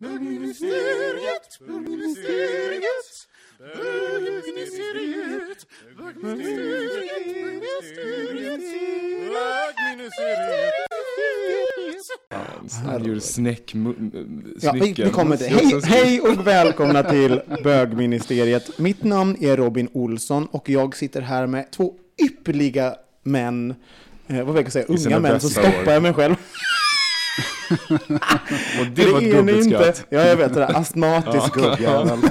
Bögministeriet, bögministeriet, bögministeriet, Han gjorde snäck, Ja, vi, vi kommer till. Hej, hej och välkomna till bögministeriet. Mitt namn är Robin Olsson och jag sitter här med två ypperliga män. Eh, vad vill jag säga? Unga män. Så stoppar år. jag mig själv. Och det var ett gubbigt skratt. Ja, jag vet det. där. Astmatisk gubbjävel.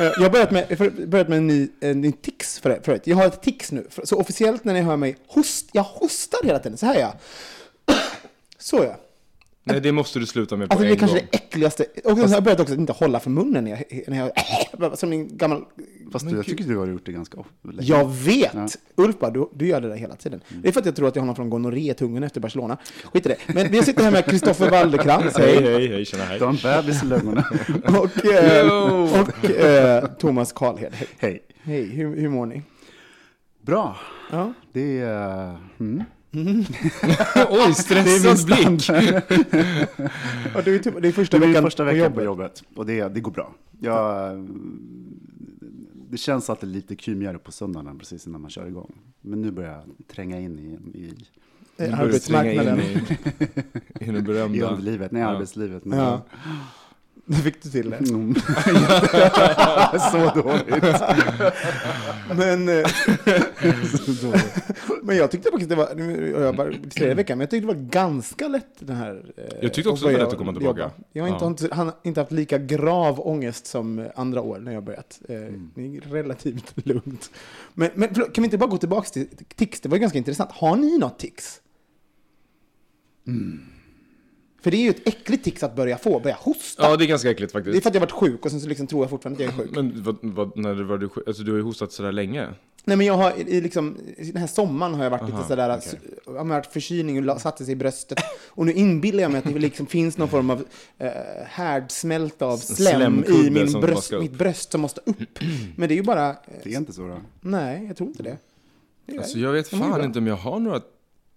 Eh, Jag har börjat med, för- börjat med en ny, en ny tics för, förut. Jag har ett tics nu. Så officiellt när ni hör mig host, jag hostar hela tiden. Så här ja. Så ja. Nej, det måste du sluta med på Alltså det en är kanske gång. det äckligaste. Och har jag börjat också inte hålla för munnen när jag, när jag som en gammal... Fast du, jag tycker du har gjort det ganska ofta. Jag vet! Ja. Ulf bara, du, du gör det där hela tiden. Det är för att jag tror att jag har någon från gonorré i tungan efter Barcelona. Skit i det. Men vi sitter här med Kristoffer Walderkrantz, Hej, hej. hej, tjena, hej. Du har en bebis i lungorna. Och, eh, och eh, Thomas Karlhed, hej. Hej. Hej, hur, hur mår ni? Bra. Ja. Det är... Mm. Oj, stressad blick. Och det, är typ, det är första Det är veckan första på veckan på jobbet. jobbet. Och det, det går bra. Jag, det känns alltid lite kymigare på söndagen precis innan man kör igång. Men nu börjar jag tränga in i, i, tränga in Arbetsmarknaden. i, i den i berömda... underlivet, nej Ja. arbetslivet. Men, Ja. Nu fick du till det. Mm. Så dåligt. Men, eh, Så dåligt. men jag tyckte faktiskt det var, jag bara tredje veckan, men jag tyckte det var ganska lätt den här. eh, Jag tyckte också det var lätt att komma tillbaka. jobba. Jag har inte, Ja. han inte haft lika grav ångest som andra år när jag börjat. Eh, Mm. Det är relativt lugnt. Men, men förlåt, kan vi inte bara gå tillbaka till tics? Det var ganska intressant. Har ni något tics? Mm. För det är ju ett äckligt tics att börja få, börja hosta. Ja, det är ganska äckligt Det är faktiskt. för att jag har varit sjuk och sen så liksom tror jag fortfarande att jag är sjuk. Men vad, vad, när var du sjuk? Alltså du har ju hostat sådär länge. Nej men jag har i, liksom, den här sommaren har jag varit lite Aha, sådär, okej. jag har varit förkylning och satte sig i bröstet. Och nu inbillar jag mig att det liksom finns någon form av eh, härdsmälta av slem i min bröst, mitt bröst som måste upp. Men det är ju bara, eh, Det är inte så då. nej jag tror inte det. det Alltså jag vet fan inte om jag har några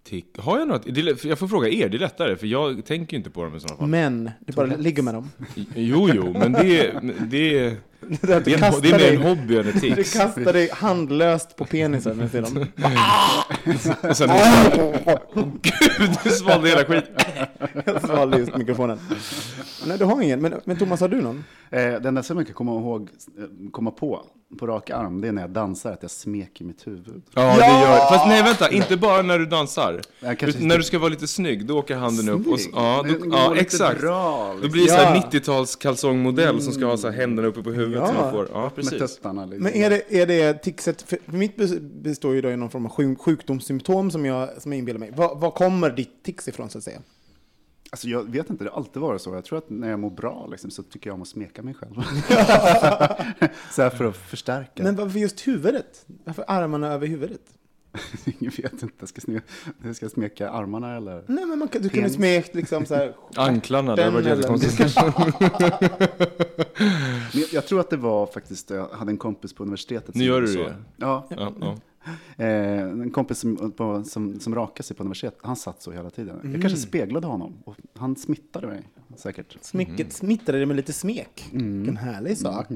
tick. Har jag? Det för jag får fråga er, det är lättare. För jag tänker ju inte på dem i sådana fall. Men, det bara ligger med dem. Jo, jo, men det är, det är, Det, är det du är, det är mer en hobby än ett Du tics. kastar dig handlöst på penisen med dem. Och sen, gud, du svalde hela skiten. Jag svalde just mikrofonen. Nej, du har ingen. Men, men Thomas, har du någon? Eh, det enda som jag kan komma ihåg, eh, komma på, på rak arm, det är när jag dansar, att jag smeker mitt huvud. Ja, det gör Fast nej, vänta, inte bara när du dansar. Inte- när du ska vara lite snygg, då åker handen upp. Och, ja, då, ja exakt. bra, liksom. Då blir det så här Ja. 90-tals kalsongmodell som ska ha så här händerna uppe på huvudet. Ja. Så man får, ja, Med precis. tuttarna. Liksom. Men är det, är det tixet, för mitt bes- består ju då i någon form av sjuk, sjukdomssymptom som jag, som jag inbillar mig. Var, var kommer ditt tics ifrån så att säga? Alltså, jag vet inte, det har alltid varit så. Jag tror att när jag mår bra liksom, så tycker jag om att smeka mig själv. så här för att förstärka. Men varför just huvudet? Varför armarna över huvudet? jag vet inte, jag ska, jag ska smeka armarna eller? Nej men man, kan- du kunde smekt liksom så här. Anklarna, det var jättekonstigt. Men jag, jag tror att det var faktiskt, jag hade en kompis på universitetet. Nu gör du så. det? Ja, Ja, ja. eh, en kompis som, på, som, som rakade sig på universitetet, han satt så hela tiden. Jag kanske speglade honom och han smittade mig. säkert. Smycket smittade det med lite smek. En härlig sak.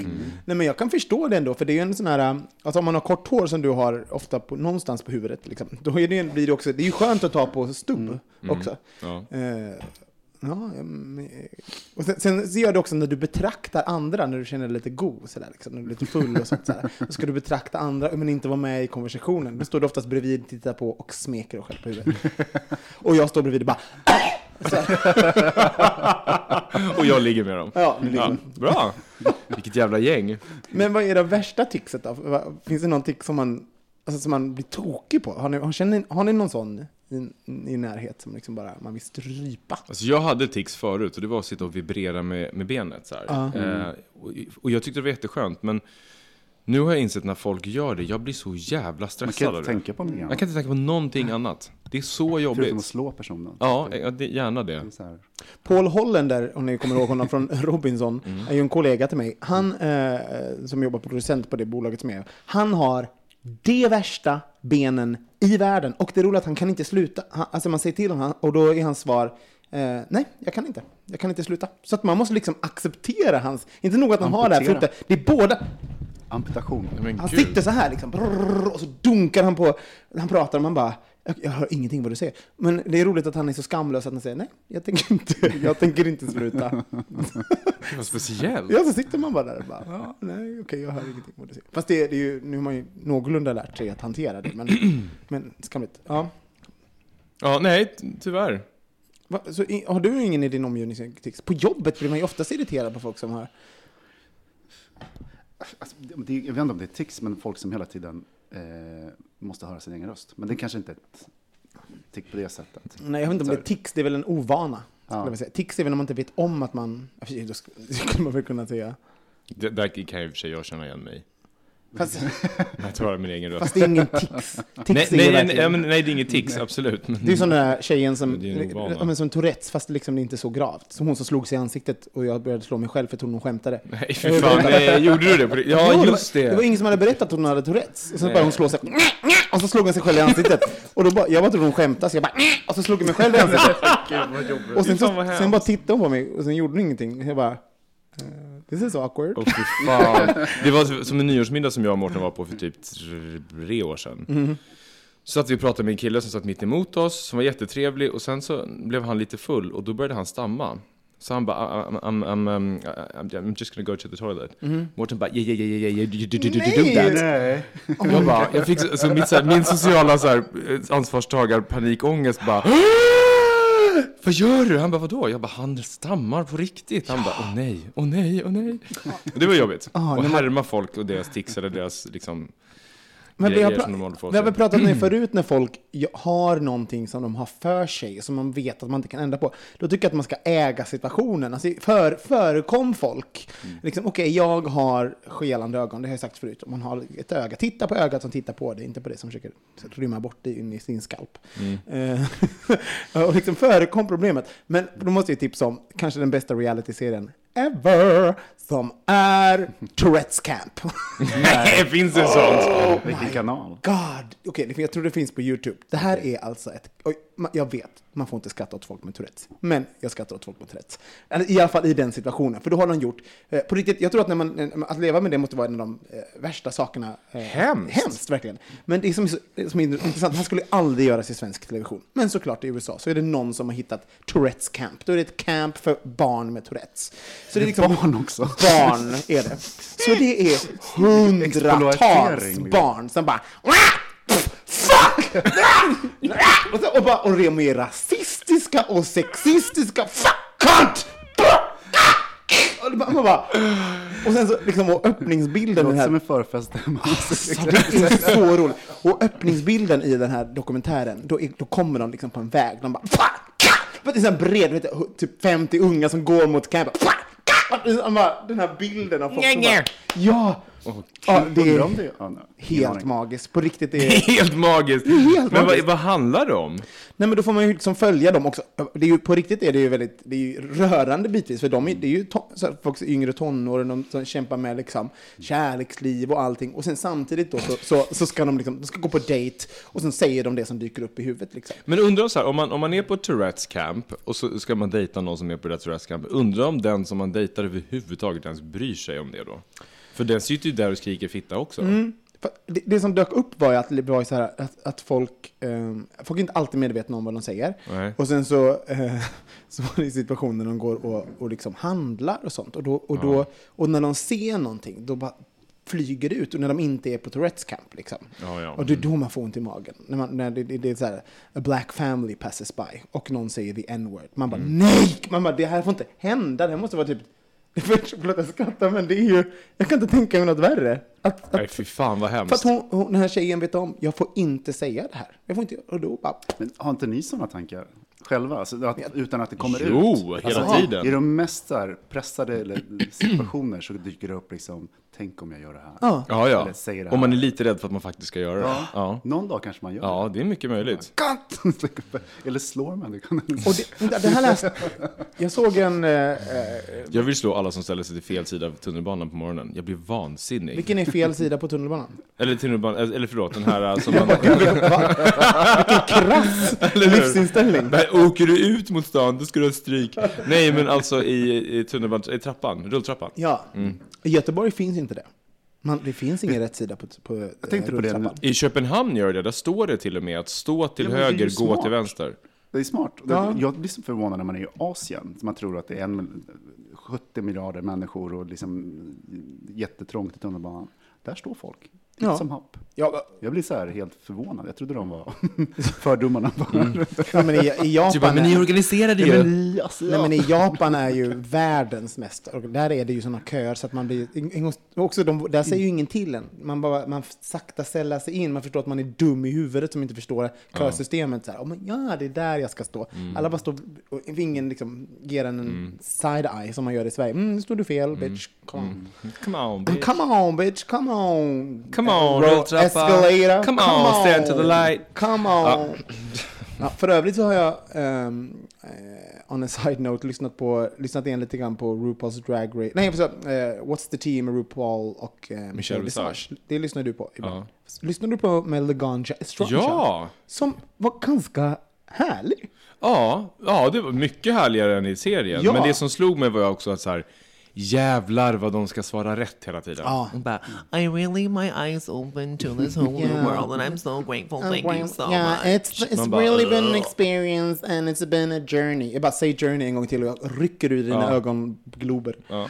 Nej, men jag kan förstå det ändå, för det är ju en sån här... Alltså om man har kort hår som du har ofta på, någonstans på huvudet, liksom, då är det, blir det också... Det är ju skönt att ta på stubb också. Ja. Eh, ja, och sen, sen så gör det också när du betraktar andra, när du känner dig lite god, sådär, liksom, när du är lite full och sånt. Sådär. Då ska du betrakta andra, men inte vara med i konversationen. Då står du oftast bredvid, tittar på och smeker dig själv på huvudet. Och jag står bredvid och bara... Så. Och jag ligger med dem. Ja, Ja, bra! Vilket jävla gäng. Men vad är det värsta tipset då? Finns det någon tics som man, alltså, som man blir tokig på? Har ni, har, känner, har ni någon sån i, i närhet som liksom bara man vill strypa? Alltså jag hade tics förut och det var att sitta och vibrera med, med benet så här. Eh, och, och jag tyckte det var jätteskönt, men nu har jag insett när folk gör det, jag blir så jävla Man stressad kan av inte det. tänka på någonting Jag annat. kan inte tänka på någonting annat. Det är så Förutom att jobbigt. slå personen. Ja, Det det, gärna det. här. Paul Hollander, om ni kommer ihåg honom från Robinson, Mm. är ju en kollega till mig. Han, eh, som jobbar på producent på det bolaget som är, han har de värsta benen i världen. Och det är roligt att han kan inte sluta. Han, alltså man säger till honom och då är hans svar eh, nej, jag kan inte. Jag kan inte sluta. Så att man måste liksom acceptera hans, inte nog att han har det här, Amputera. det är båda, Amputation. Men Han gud. sitter så här liksom, brrrr, och så dunkar han på, han pratar och man bara, jag, hör ingenting vad du säger. Men det är roligt att han är så skamlös att han säger, nej, jag tänker inte, jag tänker inte sluta. Det var speciellt. Ja, så sitter man bara där och bara, ja, nej, okej, jag hör ingenting vad du säger. Fast det, är- det är ju, nu har man ju någorlunda lärt sig att hantera det, men, men skamligt. Ja. Ja, nej, ty- tyvärr. Va, så har du ingen i din omgivning som tics? På jobbet blir man ju oftast irriterad på folk som har, Alltså, det, jag vet inte om det är tics, men folk som hela tiden eh, måste höra sin egen röst. Men det kanske inte är ett tick på det sättet. nej, jag vet inte om det är tics, det är väl en ovana. Ja. Jag. Tics är väl när man inte vet om att man, då sk- det skulle man väl kunna säga. Det, där kan ju i och för sig jag känna igen mig. Fast, Jag tar min egen röst. fast det är ingen tics. Tics Nej, är nej, nej, nej, men, nej, det är inget tics, absolut. Men, Det är som den där tjejen som, Det ja, men som Tourettes, fast det liksom inte är så gravt. Som hon som slog sig i ansiktet och jag började slå mig själv för jag trodde hon skämtade. nej, för fan, nej, gjorde du det? Det? ja, Jo, just det. var- det. Det var ingen som hade berättat att hon hade Tourettes. Och så Nej. började hon slå sig, och så slog hon sig själv i ansiktet. Och då bara, jag bara trodde hon skämtade, så jag bara, och så slog jag mig själv i ansiktet. Och sen, så, sen bara tittade hon på mig och sen gjorde hon ingenting. Jag bara, eh, this is awkward. Fan. Det var som en nyårsmiddag som jag och Mårten var på för typ tre år sedan. Så satt vi och pratade med en kille som satt mitt emot oss, som var jättetrevlig, och sen så blev han lite full och då började han stamma. Så han bara, I'm, I'm, I'm, um, I'm, I'm just gonna go to the toilet. Mårten bara, yeah, yeah, yeah, yeah, yeah, you, you, you, you do that. Nej. Jag bara, jag fick så, så mitt, så här, min sociala så här, eh, ansvarstagar panikångest bara Vad gör du? Han bara, vadå? Jag bara, han stammar på riktigt. Han bara, åh nej, åh nej, åh nej. Det var jobbigt. Ah, och härma folk och deras tics eller deras liksom Men vi har, pra- som de vi har väl pratat om det förut när folk har någonting som de har för sig, som man vet att man inte kan ändra på. Då tycker jag att man ska äga situationen. Alltså, för, förekom folk. Liksom, Okej, jag har skelande ögon, det har jag sagt förut. Om man har ett öga, titta på ögat som tittar på det, inte på det som försöker rymma bort det in i sin skalp. Eh, och liksom förekom problemet. Men då måste jag tipsa om kanske den bästa reality-serien ever, som är Tourettes Camp. Nej, finns det sånt? Vilken kanal? God! Okej, jag tror det finns på YouTube. Det här är alltså ett... Oj, jag vet, man får inte skratta åt folk med Tourettes. Men jag skrattar åt folk med Tourettes. I alla fall i den situationen. För då har de gjort... Eh, på riktigt, jag tror att när man, eh, att leva med det måste vara en av de eh, värsta sakerna. Eh, Hemskt. Hemskt, verkligen. Men det som är, så, som är intressant, det här skulle aldrig göras i svensk television. Men såklart i USA så är det någon som har hittat Tourettes Camp. Då är det ett camp för barn med Tourettes. Så det är liksom... Barn också. Barn är det. Så det är hundratals barn som bara! Och, så, och, bara, och de är rasistiska och sexistiska. Fuck! Cunt! Man bara, och sen så liksom och öppningsbilden Det låter som en förfest alltså, det är så roligt. Och öppningsbilden i den här dokumentären, då, är, då kommer de liksom på en väg. De bara fuck! Det är så här bred, vet du, typ 50 unga som går mot. Fuck! Bara, den här bilden av folk som bara, Ja! Ja, det är det... Ja, helt magiskt. På riktigt, det är... Helt magiskt! helt men vad, magiskt. vad handlar det om? Nej men då får man ju liksom följa dem också. Det är ju, på riktigt är det ju väldigt, det är ju rörande bitvis, för de är, det är ju så här, folk i yngre tonåren, de som kämpar med liksom kärleksliv och allting. Och sen samtidigt då så, så, så ska de liksom, de ska gå på dejt och sen säger de det som dyker upp i huvudet liksom. Men undrar så här, om man, om man är på Tourettes camp och så ska man dejta någon som är på det Tourettes camp, undrar om den som man dejtar överhuvudtaget ens bryr sig om det då? För den sitter ju där och skriker fitta också. För Det, det som dök upp var ju att var så här att, att folk, eh, folk är inte alltid medvetna om vad de säger. Nej. Och sen så, eh, så var det situationer de går och, och liksom handlar och sånt. Och, då, och, då, och när de ser någonting, då bara flyger det ut. Och när de inte är på Tourettes camp. Liksom. Ja, ja. Och det är då man får ont i magen. När, man, när det, det, det är så här, a black family passes by. Och någon säger the n-word. Man bara, nej! Man bara, det här får inte hända. Det här måste vara typ... Förlåt, jag skrattar, men det är ju... Jag kan inte tänka mig något värre. Att, att, Nej, fy fan vad för hemskt. att hon, hon, den här tjejen vet om, jag får inte säga det här. Jag får inte, och då bara... Men har inte ni sådana tankar själva? Alltså, att, utan att det kommer Jo, ut? hela Alltså, tiden. I de mest här, pressade eller, situationer så dyker det upp liksom, tänk om jag gör det här. Ja. Ja, ja. Eller säger det Om man är här. lite rädd för att man faktiskt ska göra det. Ja. Ja. Någon dag kanske man gör Ja, det är mycket möjligt. det. Eller slår man det. Kan Och det, det här läste... Jag såg en... Eh, eh, Jag vill slå alla som ställer sig till fel sida av tunnelbanan på morgonen. Jag blir vansinnig. vilken är fel sida på tunnelbanan? Eller tunnelbanan, eller förlåt, den här som man... Krass livsinställning. Åker du ut mot stan, då ska du ha stryk. Nej, men alltså i, i tunnelbanan, i trappan, rulltrappan. Ja. I Göteborg finns inte det. Man, det finns ingen rätt sida på, på jag tänkte på det I Köpenhamn gör det, där står det till och med att stå till Ja, höger, gå smart. till vänster. Det är smart. Ja. Jag blir så förvånad när man är i Asien. Man tror att det är en, 70 miljarder människor och liksom jättetrångt i tunnelbanan. Där står folk. Lite Ja. som happ. Ja, Jag blir så här helt förvånad. Jag trodde de var fördomarna. Mm. ja, men i, i Japan... är- organiserade Ja, men, alltså, Nej, men i Japan är ju världens mest, och där är det ju sådana köer så att man blir, också de, där säger ju ingen till en. Man bara, man sakta sällar sig in, man förstår att man är dum i huvudet som inte förstår kösystemet. Så här, oh, men ja, det är där jag ska stå. Alla bara står, och ingen liksom ger en en side-eye som man gör i Sverige. Mm, nu står du fel, bitch. Come on. Come on, bitch. Come on, bitch, come on. Come on, Uh, rulltrappa. Escalator. Come on, stand to the light. Come on. Ja, för övrigt så har jag, um, on a side note, lyssnat, på, lyssnat in lite grann på RuPaul's Drag Race. Nej, så, uh, What's the Tea med RuPaul och uh, Michelle Visage. Det lyssnar du på ibland. Lyssnar du på med Laganja Estranja? Ja! Som var ganska härlig. Ja, ja, det var mycket härligare än i serien. Ja. Men det som slog mig var också att så här, jävlar vad de ska svara rätt hela tiden. Ja. But I really my eyes open to this whole new Yeah. world, and I'm so grateful. Thank you so yeah, much. It's, it's bara, really been an experience and it's been a journey. Jag bara säger journey en gång till och jag rycker ur dina Ja. ögonglober. Ja.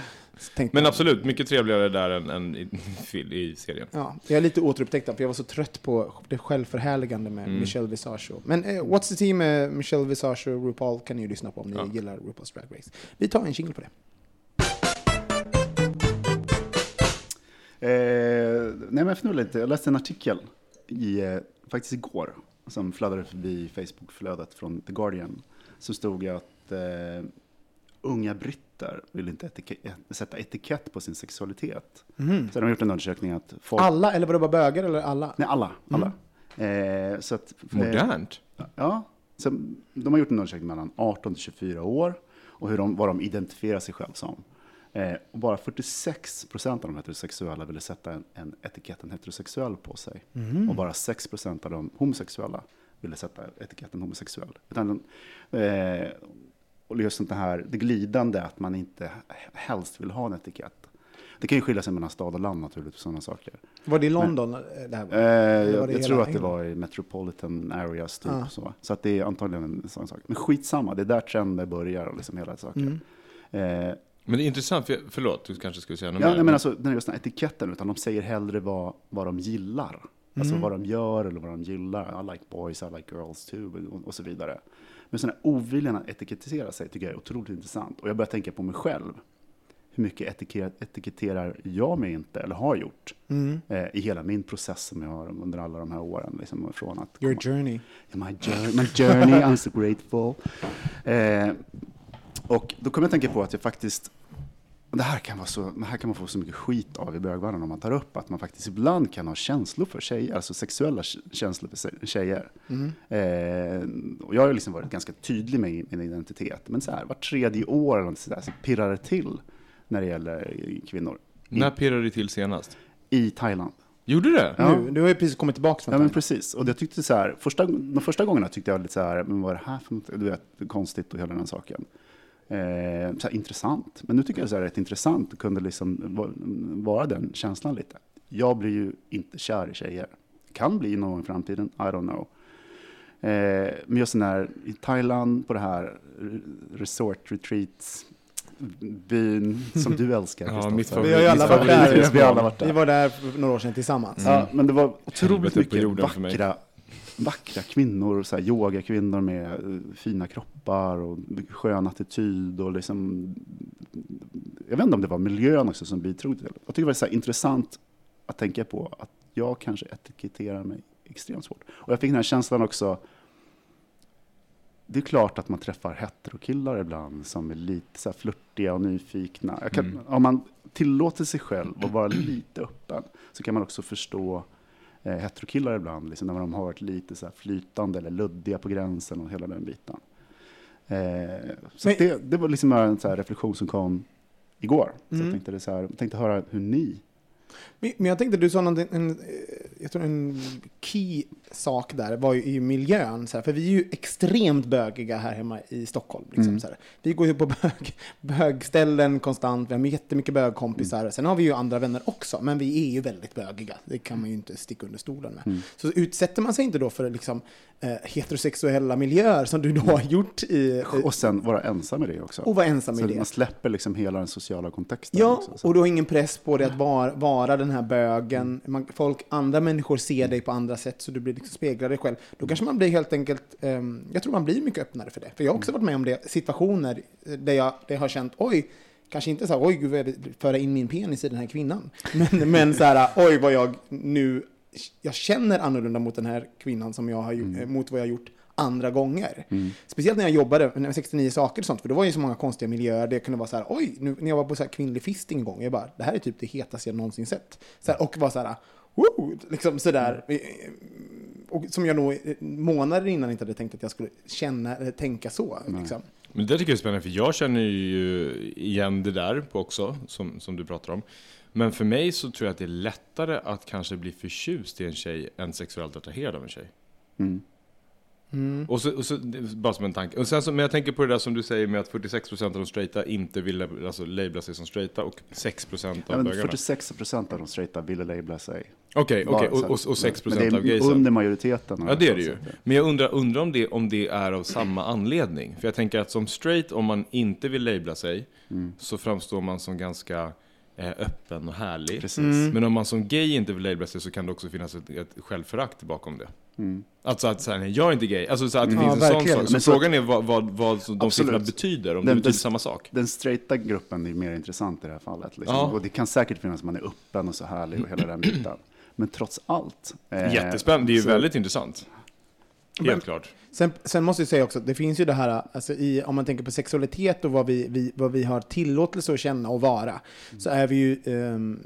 Men absolut, mycket trevligare där än, än i, fil- i serien. Ja, jag är lite återupptäckt för jag var så trött på det självförhärligande med Mm. Michelle Visage. och- Men eh, What's the Tea med Michelle Visage och RuPaul kan ni ju lyssna på om ni gillar RuPaul's Drag Race. Vi tar en jingle på det. Nej, men jag funderar lite. Jag läste en artikel i, eh, faktiskt igår som fladdrade förbi Facebook-flödet från The Guardian. Så stod det att eh, unga britter vill inte etika- sätta etikett på sin sexualitet. Så de har gjort en undersökning att folk... Alla, eller var det bara bögar eller alla? Nej, alla. alla. Eh, så att, eh, Modernt. Ja, så de har gjort en undersökning mellan 18 till 24 år och hur de, vad de identifierar sig själv som. Eh, och bara 46 procent av de heterosexuella ville sätta en, en etiketten heterosexuell på sig. Och bara 6 procent av de homosexuella ville sätta etiketten homosexuell. Utan, eh, och just sånt här, det glidande att man inte helst vill ha en etikett. Det kan ju skilja sig mellan stad och land naturligtvis, sådana saker. Var det i London? eh, Det här var? Eh, var jag det jag tror att det var i metropolitan areas, typ. Ja. Så. så att det är antagligen en sån sak. Men skitsamma, det är där trenden börjar och liksom hela saker. Mm. Eh, Men det är intressant, för, förlåt, du kanske skulle säga något ja, mer. nej, men alltså, den är just den här etiketten, utan de säger hellre vad, vad de gillar. Alltså Mm. vad de gör eller vad de gillar. I like boys, I like girls too, och, och så vidare. Men här oviljan att etikettisera sig tycker jag är otroligt intressant. Och jag börjar tänka på mig själv. Hur mycket etiketter, etiketterar jag mig inte, eller har gjort, Mm. eh, i hela min process som jag har under alla de här åren. Liksom, från att Your komma- journey. My journey, my journey I'm so grateful. Eh, och då kommer jag tänka på att jag faktiskt det, här kan vara så, det här kan man få så mycket skit av i bögvärlden om man tar upp att man faktiskt ibland kan ha känslor för tjejer, alltså sexuella känslor för tjejer. Eh, och jag har ju liksom varit ganska tydlig med min identitet, men så här, var tredje år eller något sådär, så pirrar det till när det gäller kvinnor. När pirrade det till senast? I Thailand. Gjorde det? Ja. Nu, du har ju precis kommit tillbaka från Ja, men precis. Och jag tyckte så här, första, de första gångerna tyckte jag lite så här, men vad är det här för något? Du vet, konstigt och hela den saken. Eh, så här, intressant. Men nu tycker jag det är rätt intressant och kunde liksom va- vara den känslan lite. Jag blir ju inte kär i tjejer. Kan bli någon gång i framtiden, I don't know. Eh, men just den här, i Thailand på det här resort retreat byn som du älskar. Ja, mitt Vi har ju alla varit där. Vi alla varit där. Vi var där för några år sedan tillsammans. Ja, men det var otroligt mycket jorden för mig. vackra, vackra kvinnor, så här, yogakvinnor med eh, fina kroppar och skön attityd. Och liksom, jag vet inte om det var miljön också som bidrog till det. Jag tycker det var så intressant att tänka på att jag kanske etiketterar mig extremt svårt. Och jag fick den här känslan också, det är klart att man träffar heterokillar ibland som är lite så här flörtiga och nyfikna. Kan, Mm. Om man tillåter sig själv att vara lite öppen så kan man också förstå eh, heterokillar ibland, liksom, när de har varit lite så flytande eller luddiga på gränsen och hela den biten. Eh, så Men- det, det var liksom en så reflektion som kom igår. Så Mm. jag tänkte, det så här, jag tänkte höra hur ni Men jag tänkte, du sa någonting, en, eh, jag tror en key sak där var ju i miljön. Så här, för vi är ju extremt bögiga här hemma i Stockholm. Liksom, Mm. så här. Vi går ju på bög, bögställen konstant, vi har jättemycket bögkompisar. Sen har vi ju andra vänner också, men vi är ju väldigt bögiga. Det kan man ju inte sticka under stolen med. Mm. Så utsätter man sig inte då för liksom, eh, heterosexuella miljöer som du då har gjort i... Och sen vara ensam med det också. och vara ensam i så det. man släpper liksom hela den sociala kontexten. Ja, också, så. och du har ingen press på dig att vara, vara den här bögen. Man, folk, andra människor ser dig på andra sätt, så du blir liksom speglar dig själv. Då kanske man blir helt enkelt, ehm, jag tror man blir mycket öppnare för det. För jag har också varit med om det, situationer där jag, där jag har känt, oj, kanske inte så här, oj, gud, det, föra in min penis i den här kvinnan. Men, men så här, oj, vad jag nu, jag känner annorlunda mot den här kvinnan som jag har gjort, eh, mot vad jag har gjort andra gånger. Speciellt när jag jobbade, var 69 saker och sånt, för det var ju så många konstiga miljöer. Det kunde vara så här, oj, nu, när jag var på så här kvinnlig fisting en gång, jag bara, det här är typ det hetaste jag någonsin sett. Så här, och var så här, woo, liksom sådär. Och som jag nog eh, månader innan inte hade tänkt att jag skulle känna eller tänka så. Liksom. Men det tycker jag är spännande, för jag känner ju igen det där också, som, som du pratar om. Men för mig så tror jag att det är lättare att kanske bli förtjust i en tjej än sexuellt attraherad av en tjej. Mm. Och så, och så, det är bara som en tanke. Och sen så, men jag tänker på det där som du säger med att 46% av de straighta inte vill alltså, labla sig som straighta och 6% av Ja, men bögarna. 46 procent av de straighta ville labla sig. Okej, så här. och, och, och 6% Men det är av gaysen. under majoriteten. Ja, det är det ju. Men jag undrar, undrar om, det, om det är av samma anledning. För jag tänker att som straight, om man inte vill labla sig, Mm. så framstår man som ganska öppen och härlig. Precis. Mm. Men om man som gay inte vill labla sig så kan det också finnas ett, ett självförakt bakom det. Mm. Alltså att säga, nej, jag är inte gay. Alltså så att det Ja, finns en sån verkligen. sak. Så Men så- frågan är vad, vad, vad de Absolut. siffrorna betyder, om Den- det betyder den- samma sak. Den straighta gruppen är mer intressant i det här fallet. Liksom. Ja. Och det kan säkert finnas att man är öppen och så härlig och hela den biten. Men trots allt. eh, Jättespännande, det är ju så- väldigt intressant. Helt Men- klart. Sen, sen måste jag säga också, det finns ju det här, alltså i, om man tänker på sexualitet och vad vi, vi, vad vi har tillåtelse att känna och vara, så är vi ju... ehm,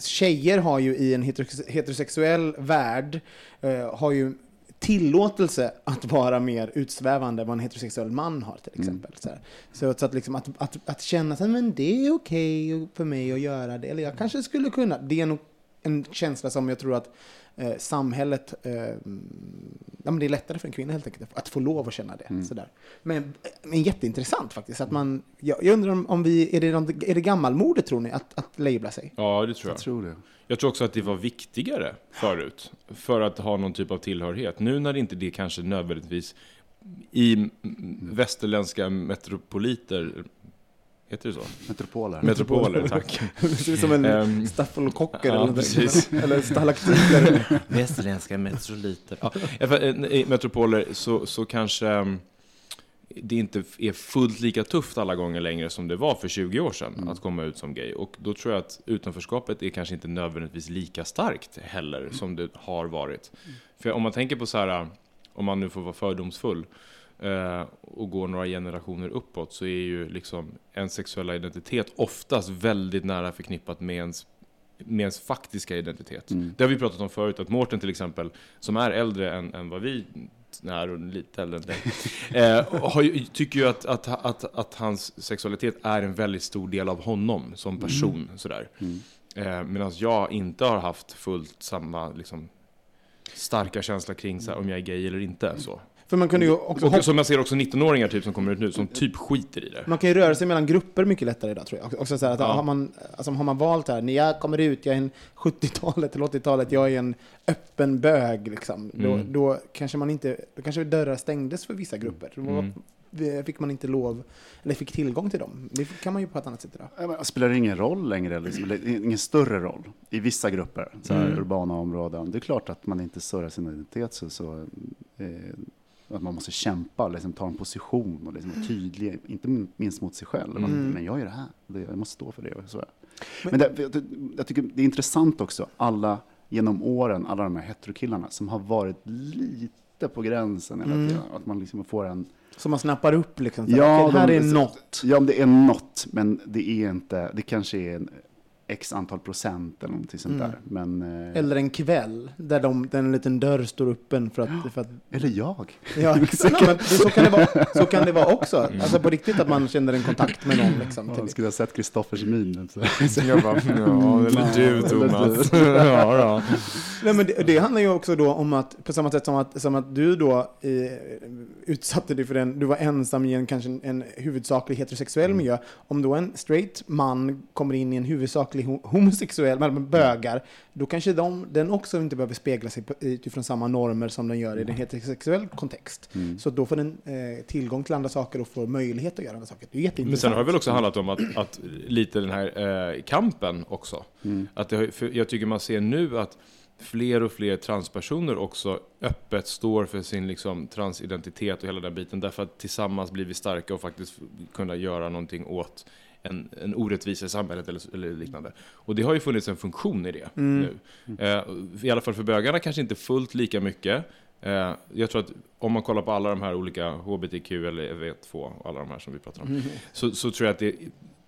tjejer har ju i en heterosex- heterosexuell värld, eh, har ju tillåtelse att vara mer utsvävande än vad en heterosexuell man har till exempel. Så, här. så, så att, liksom att, att, att känna att men det är okej för mig att göra det, eller jag kanske skulle kunna, det är nog en känsla som jag tror att eh, samhället, eh, ja, men det är lättare för en kvinna helt enkelt att få lov att känna det. Sådär. Men, men jätteintressant faktiskt. Att man, jag, jag undrar om, om vi, är det, något- är det gammalmodet tror ni, att, att labla sig? Ja, det tror jag. Jag tror det. Jag tror också att det var viktigare förut, för att ha någon typ av tillhörighet. Nu när inte det kanske nödvändigtvis i västerländska metropoliter, heter det så? Metropoler. Metropoler, tack. Det ser ut som en Ehm, stafylokocker ja, eller, precis. eller stalaktiter. Västerländska metroliter. Ja, eh, metropoler så, så kanske mm, det inte är fullt lika tufft alla gånger längre som det var för 20 år sedan att komma ut som gay. Och då tror jag att utanförskapet är kanske inte nödvändigtvis lika starkt heller som det har varit. För om man tänker på så här, om man nu får vara fördomsfull, eh, och går några generationer uppåt så är ju liksom ens sexuella identitet oftast väldigt nära förknippat med ens med ens faktiska identitet. Mm. Det har vi pratat om förut, att Mårten till exempel, som är äldre än, än vad vi är och lite äldre än dig, eh, har tycker ju att, att, att, att hans sexualitet är en väldigt stor del av honom som person. Sådär. Mm. Eh, Medan jag inte har haft fullt samma liksom, starka känsla kring så här, om jag är gay eller inte. Så. För man kunde ju också Och som jag ser också 19-åringar typ, som kommer ut nu, som typ skiter i det. man kan ju röra sig mellan grupper mycket lättare idag tror jag. Också så här att Ja. har, man, alltså, har man valt här, när jag kommer ut, jag är en 70-talet eller 80-talet, jag är en öppen bög liksom. Då, Mm. då kanske man inte, då kanske dörrar stängdes för vissa grupper. Mm. fick man inte lov, eller fick tillgång till dem. Det kan man ju på ett annat sätt idag. Men Spelar det ingen roll längre? Liksom, ingen större roll i vissa grupper, så här, Mm. urbana områden. Det är klart att man inte surrar sin identitet så, så eh, att man måste kämpa, liksom, ta en position och liksom, vara tydlig, inte minst mot sig själv. Mm. Men jag är det här, jag måste stå för det. Och så. Men det, jag, jag tycker det är intressant också, alla genom åren, alla de här heterokillarna som har varit lite på gränsen hela Mm. tiden. Att man liksom får en Så man snappar upp liksom. Så Ja, det här de- är något. Ja, det är något, men det är inte, det kanske är en x antal procent eller någonting sånt Mm. där. Men, eh, Eller en kväll där, de, där en liten dörr står öppen för att... För att eller jag. ja, men det, så, kan det vara, så kan det vara också. Alltså på riktigt att man känner en kontakt med någon. Liksom, Ja, till, skulle ha sett Kristoffers min. Så. Jag bara, ja, eller du Thomas. ja, då. Nej, men det, det handlar ju också då om att, på samma sätt som att, som att du då eh, utsatte dig för en, du var ensam i en kanske en, en huvudsaklig heterosexuell miljö. Om då en straight man kommer in i en huvudsaklig ho- homosexuell, men bögar, då kanske de, den också inte behöver spegla sig på, utifrån samma normer som den gör i en heterosexuell kontext. Mm. Så då får den eh, tillgång till andra saker och får möjlighet att göra andra saker. Det är Men jätteintressant. sen har det väl också handlat om att, att lite den här eh, kampen också. Mm. Att det, jag tycker man ser nu att fler och fler transpersoner också öppet står för sin liksom, transidentitet och hela den biten. Därför att tillsammans blir vi starka och faktiskt kunna göra någonting åt en, en orättvisa i samhället eller, eller liknande. Och det har ju funnits en funktion i det Mm. nu. Eh, I alla fall för bögarna kanske inte fullt lika mycket. Eh, jag tror att om man kollar på alla de här olika HBTQ eller EV2 och alla de här som vi pratar om. Mm. Så, så tror jag att det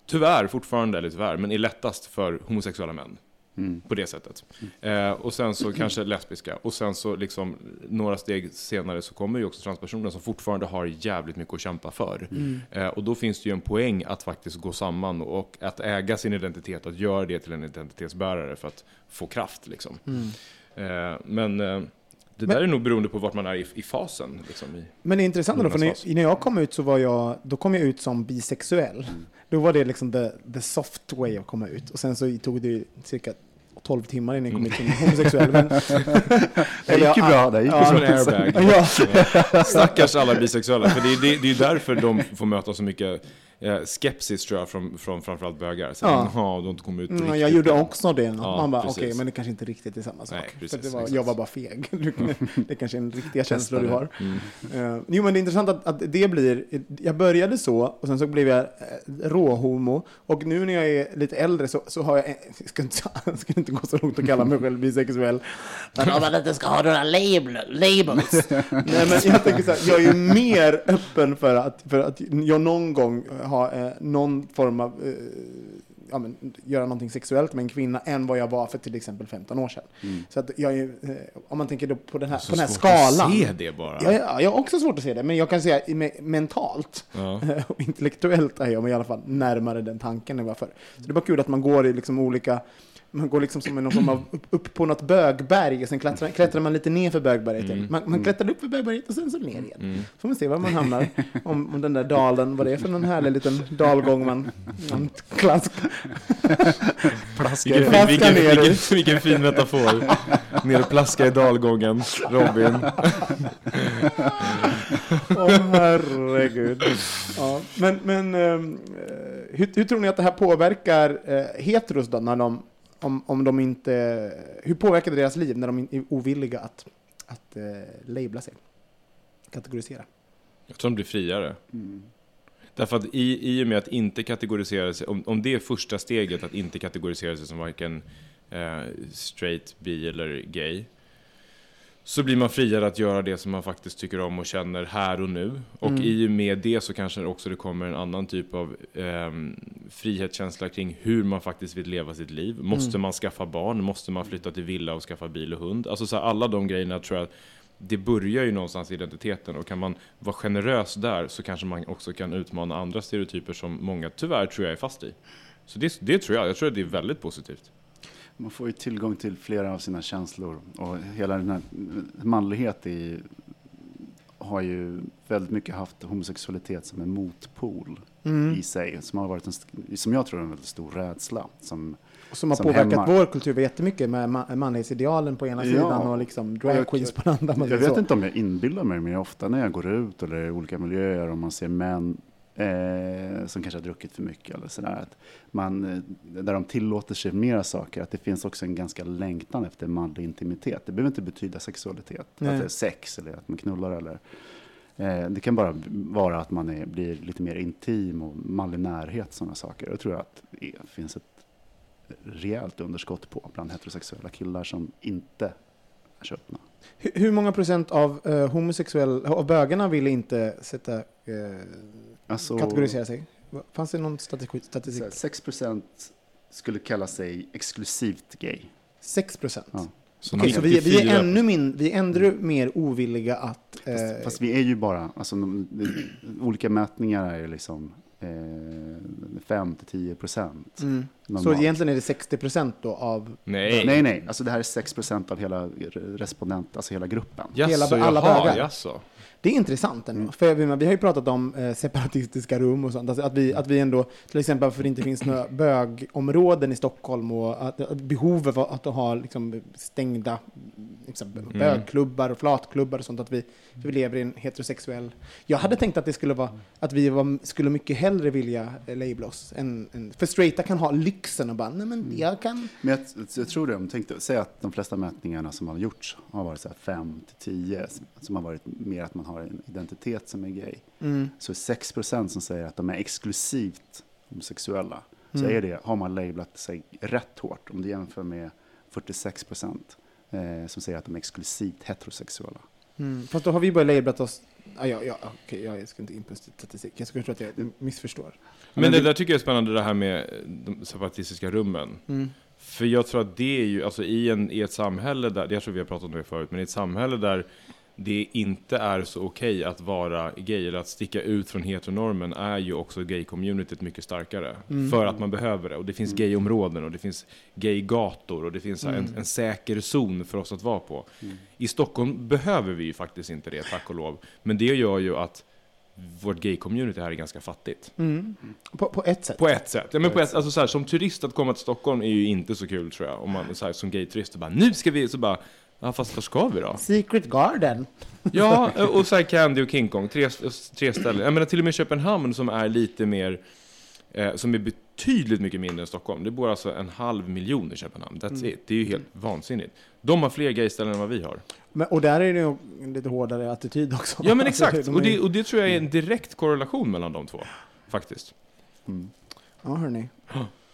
tyvärr fortfarande, eller tyvärr, men är lättast för homosexuella män. Mm. På det sättet. Eh, och sen så kanske lesbiska. Och sen så liksom några steg senare så kommer ju också transpersoner som fortfarande har jävligt mycket att kämpa för. Mm. Eh, och då finns det ju en poäng att faktiskt gå samman och att äga sin identitet, att göra det till en identitetsbärare för att få kraft liksom. Mm. Eh, men eh, det Men- där är nog beroende på vart man är i, i fasen. Liksom, i, Men det är intressant då, för när, när jag kom ut så var jag, då kom jag ut som bisexuell. Då var det liksom the, the soft way att komma ut. Och sen så tog det cirka 12 timmar innan jag kom ut som homosexuell. Men, Det gick ju bra, det gick ju Ja, som bra. en ja, Stackars alla bisexuella, för det är, det, är ju därför de får möta så mycket eh, skepsis tror jag från, från framförallt bögar. Så, Ja. Har inte kommit ut mm, jag gjorde än." också det. Ja, Man bara, okej, men det kanske inte riktigt är samma sak. Nej, för precis, det var, exakt. jag var bara feg. Du- det kanske är en riktiga känslor du har. Mm. Uh, jo, men det är intressant att, att det blir... Jag började så, och sen så blev jag uh, råhomo. Och nu när jag är lite äldre så, så har jag... en- Jag ska inte, jag ska inte gå så långt och kalla mig själv bisexuell. Men om man inte ska ha några label, labels. Nej, men jag tänker så här, jag är ju mer öppen för att, för att jag någon gång har eh, någon form av... eh, ja, men, göra någonting sexuellt med en kvinna än vad jag var för till exempel 15 år sedan. Så att jag är, eh, om man tänker då på den här, på Så den här svårt skalan. att se det bara. Ja, ja, jag har också svårt att se det, men jag kan säga me- mentalt Ja. och intellektuellt är jag i alla fall närmare den tanken än vad jag var förr. Så det är bara kul att man går i liksom olika, man går liksom som någon form av upp, upp på något bögberg och sen klättrar, klättrar man lite ner för bögberget. igen. Man, man klättrar upp för bögberget och sen så ner igen. Får man se var man hamnar. Om, om den där dalen, vad det är för någon härlig liten dalgång man, man klask, Vilken, Plaska fin, vilken, ner vilken, vilken fin metafor. Ner och plaska i dalgången, Robin. Åh herregud. Ja, men men ehm, eh, hur, hur tror ni att det här påverkar eh, heteros då, när de, om, om de inte, hur påverkar det deras liv när de är ovilliga att, att eh, labla sig? Kategorisera. Jag tror de blir friare. Därför att i, i och med att inte kategorisera sig, om, om det är första steget att inte kategorisera sig som varken eh, straight, bi eller gay, så blir man friare att göra det som man faktiskt tycker om och känner här och nu. Och Mm. i och med det så kanske också det kommer en annan typ av ehm, frihetskänsla kring hur man faktiskt vill leva sitt liv. Måste Mm. man skaffa barn? Måste man flytta till villa och skaffa bil och hund? Alltså så här, alla de grejerna tror jag det börjar ju någonstans i identiteten och kan man vara generös där så kanske man också kan utmana andra stereotyper som många tyvärr tror jag är fast i. Så det, det tror jag, jag tror att det är väldigt positivt. Man får ju tillgång till flera av sina känslor och hela den här manlighet i, har ju väldigt mycket haft homosexualitet som en motpol Mm. i sig, som har varit en, som jag tror är en väldigt stor rädsla. Som, Som har som påverkat hämmar. vår kultur jättemycket med ma- manlighetsidealen på ena Ja. sidan och liksom drag på den andra. jag vet så. inte om jag inbillar mig, men ofta när jag går ut eller i olika miljöer och man ser män eh, som kanske har druckit för mycket eller sådär, att man, eh, där de tillåter sig mera saker, att det finns också en ganska längtan efter manlig intimitet. Det behöver inte betyda sexualitet, Nej. att det är sex eller att man knullar eller eh, det kan bara vara att man är, blir lite mer intim och manlig närhet, sådana saker. Jag tror att det finns ett rejält underskott på bland heterosexuella killar som inte är så öppna. Hur, många procent av uh, homosexuell, av bögarna ville inte sätta, eh, Alltså, kategorisera sig? Fanns det någon statistik? statistik? 6 skulle kalla sig exklusivt gay. 6 procent? Ja. Så Okej, så vi, vi, är 94 ännu min, vi är ännu mer ovilliga att... eh, Fast, fast vi är ju bara, alltså de, de, olika mätningar är liksom eh, 5-10 procent. mm. Så egentligen är det 60 procent då av... Nej. Nej, nej, alltså det här är 6 procent av hela respondent, alltså hela gruppen. Jaså, Hela- alla jaha, bögar. jaså. Det är intressant ändå. För jag menar, vi har ju pratat om eh, separatistiska rum och sånt. Alltså att, vi, att vi ändå, till exempel för det inte finns några bögområden i Stockholm och att, att behovet av att ha liksom, stängda liksom, bögklubbar och flatklubbar och sånt. Att vi, för vi lever i en heterosexuell... Jag hade tänkt att det skulle vara att vi var, skulle mycket hellre vilja eh, labla oss. Än, än, för straighta kan ha lyxen och bara, nej men jag kan... Men jag, jag tror det, om tänkte, säg att de flesta mätningarna som har gjorts har varit så här 5 till 10, som har varit mer att man har en identitet som är gay. Mm. Så 6 procent som säger att de är exklusivt homosexuella, så Mm. är det, har man lablat sig rätt hårt. Om du jämför med 46 procent eh, som säger att de är exklusivt heterosexuella. Mm. Fast då har vi bara lablat oss... Ah, ja, ja, okej, jag ska inte in på statistik. Jag skulle tro att jag missförstår. Men det där tycker jag är spännande, det här med de separatistiska rummen. Mm. För jag tror att det är ju, alltså i, en, i ett samhälle där, jag tror vi har pratat om det förut, men i ett samhälle där det inte är så okej att vara gay, eller att sticka ut från heteronormen, är ju också gay-communityt mycket starkare. Mm. För att man behöver det. Och det finns gayområden, och det finns gaygator, och det finns Mm. en, en säker zon för oss att vara på. I Stockholm behöver vi ju faktiskt inte det, tack och lov. Men det gör ju att vårt gay-community här är ganska fattigt. Mm. På, på ett sätt. På ett sätt. Ja, men på ett, alltså så här, som turist att komma till Stockholm är ju inte så kul tror jag. Om man så här, som gayturist och bara nu ska vi, så bara Ja fast var ska vi då? Secret Garden. Ja, och så här Candy och King Kong, tre, tre ställen. Jag menar till och med Köpenhamn som är lite mer, eh, som är betydligt mycket mindre än Stockholm. Det bor alltså en halv miljon i Köpenhamn. That's Mm. it. Det är ju helt vansinnigt. De har fler gayställen än vad vi har. Men, och där är det ju en lite hårdare attityd också. Ja men Alltså, exakt, och det, och det tror jag är en direkt korrelation mellan de två. Faktiskt. Mm. Ja, hörni.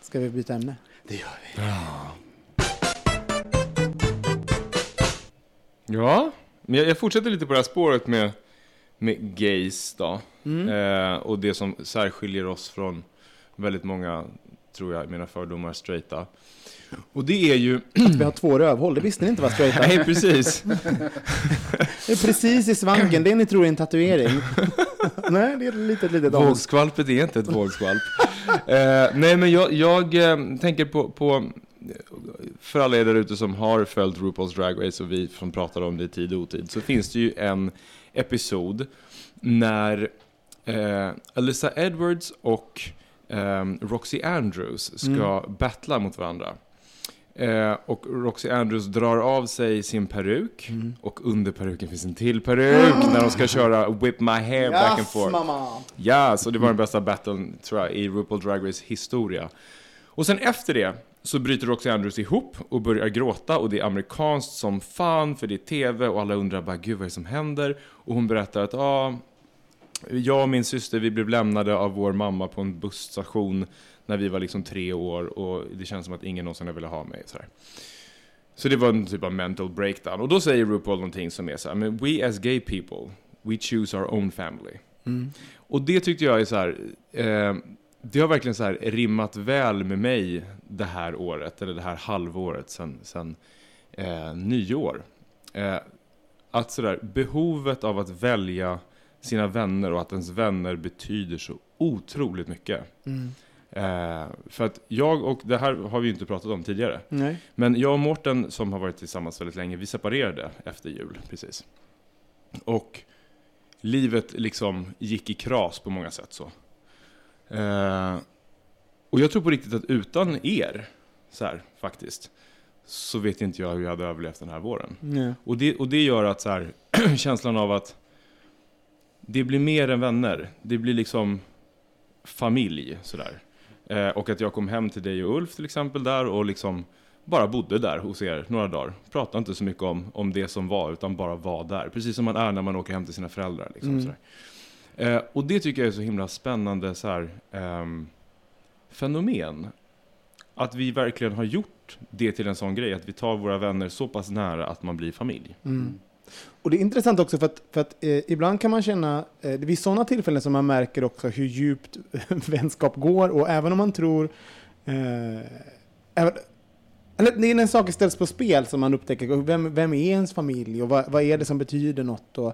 Ska vi byta ämne? Det gör vi. Ja, men jag, jag fortsätter lite på det här spåret med, med gays då. Mm. Eh, och det som särskiljer oss från väldigt många, tror jag, mina fördomar, straighta. Och det är ju... Att vi har två rövhål, det visste ni inte var straighta. Nej, precis. Det är precis i svanken, det ni tror är en tatuering. Nej, det är ett litet, litet. Vågskvalpet är inte ett vågskvalp. eh, nej, men jag, jag eh, tänker på, på, för alla er där ute som har följt RuPaul's Drag Race och vi som pratar om det i tid och otid, så finns det ju en episod när eh, Alyssa Edwards och eh, Roxy Andrews ska battla mot varandra. Eh, och Roxy Andrews drar av sig sin peruk och under peruken finns en till peruk när de ska köra Whip My Hair back and Yes, forth. mamma! Ja, så det var den bästa battlen tror jag i RuPaul Drag Race historia. Och sen efter det så bryter Roxy Andrews ihop och börjar gråta och det är amerikanskt som fan för det är TV och alla undrar bara gud vad är det som händer? Och hon berättar att ja, jag och min syster vi blev lämnade av vår mamma på en busstation när vi var liksom tre år och det känns som att ingen någonsin velat ha mig. Så, här. Så det var en typ av mental breakdown. Och då säger RuPaul någonting som är så här, men we as gay people, we choose our own family. Mm. Och det tyckte jag är så här, eh, det har verkligen så här rimmat väl med mig det här året, eller det här halvåret sen, sen eh, nyår. Eh, att sådär, behovet av att välja sina vänner och att ens vänner betyder så otroligt mycket. Mm. Eh, för att jag och, det här har vi ju inte pratat om tidigare, Nej. men jag och Mårten som har varit tillsammans väldigt länge, vi separerade efter jul precis. Och livet liksom gick i kras på många sätt så. Eh, och jag tror på riktigt att utan er, så här faktiskt, så vet inte jag hur jag hade överlevt den här våren. Nej. Och det, och det gör att så här, känslan av att det blir mer än vänner. Det blir liksom familj sådär. Eh, och att jag kom hem till dig och Ulf till exempel där och liksom bara bodde där hos er några dagar. Pratade inte så mycket om, om det som var utan bara var där. Precis som man är när man åker hem till sina föräldrar. Liksom, Mm. sådär. Eh, och det tycker jag är så himla spännande så här, eh, fenomen. Att vi verkligen har gjort det till en sån grej, att vi tar våra vänner så pass nära att man blir familj. Mm. Och det är intressant också för att, för att eh, ibland kan man känna, eh, det är vid sådana tillfällen som man märker också hur djupt vänskap går och även om man tror, eh, även, eller det är när saker ställs på spel som man upptäcker, vem, vem är ens familj och vad, vad är det som betyder något och,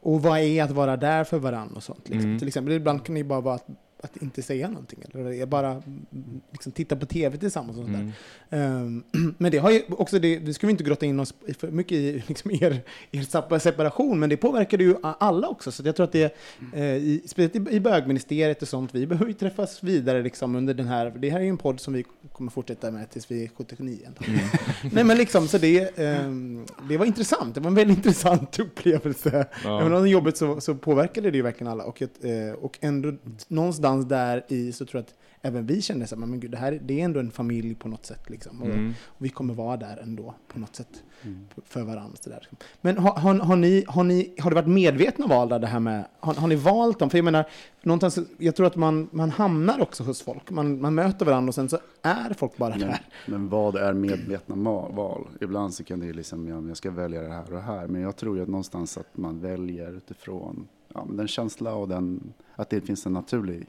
och vad är att vara där för varandra och sånt. Liksom. Mm. Till exempel, ibland kan det ju bara vara att, att inte säga någonting eller bara mm, liksom, titta på tv tillsammans och sånt där. Mm. Ehm, Men det har ju också, det, det ska vi inte grotta in oss för mycket i liksom er, er sep- separation, men det påverkar ju alla också. Så jag tror att det, eh, i, speciellt i, i bögministeriet och sånt, vi behöver ju träffas vidare liksom under den här, det här är ju en podd som vi kommer fortsätta med tills vi är 79. antagligen. Nej men liksom, så det, ehm, det var intressant, det var en väldigt intressant upplevelse. Ja. Även om det är jobbigt så, så påverkade det ju verkligen alla. Och, ett, eh, och ändå någonstans där i så tror jag att även vi kände så här, men gud, det här det är ändå en familj på något sätt. Liksom. Och, Mm. och vi kommer vara där ändå på något sätt Mm. för varandra. Så där. Men har, har, har, ni, har, ni, har det varit medvetna val där, det här med, har, har ni valt dem? För jag menar, någonstans, jag tror att man, man hamnar också hos folk. Man, man möter varandra och sen så är folk bara Men, där. men vad är medvetna val? Ibland så kan det ju liksom, jag ska välja det här och det här. Men jag tror ju att någonstans att man väljer utifrån ja, men den känsla och den, att det finns en naturlig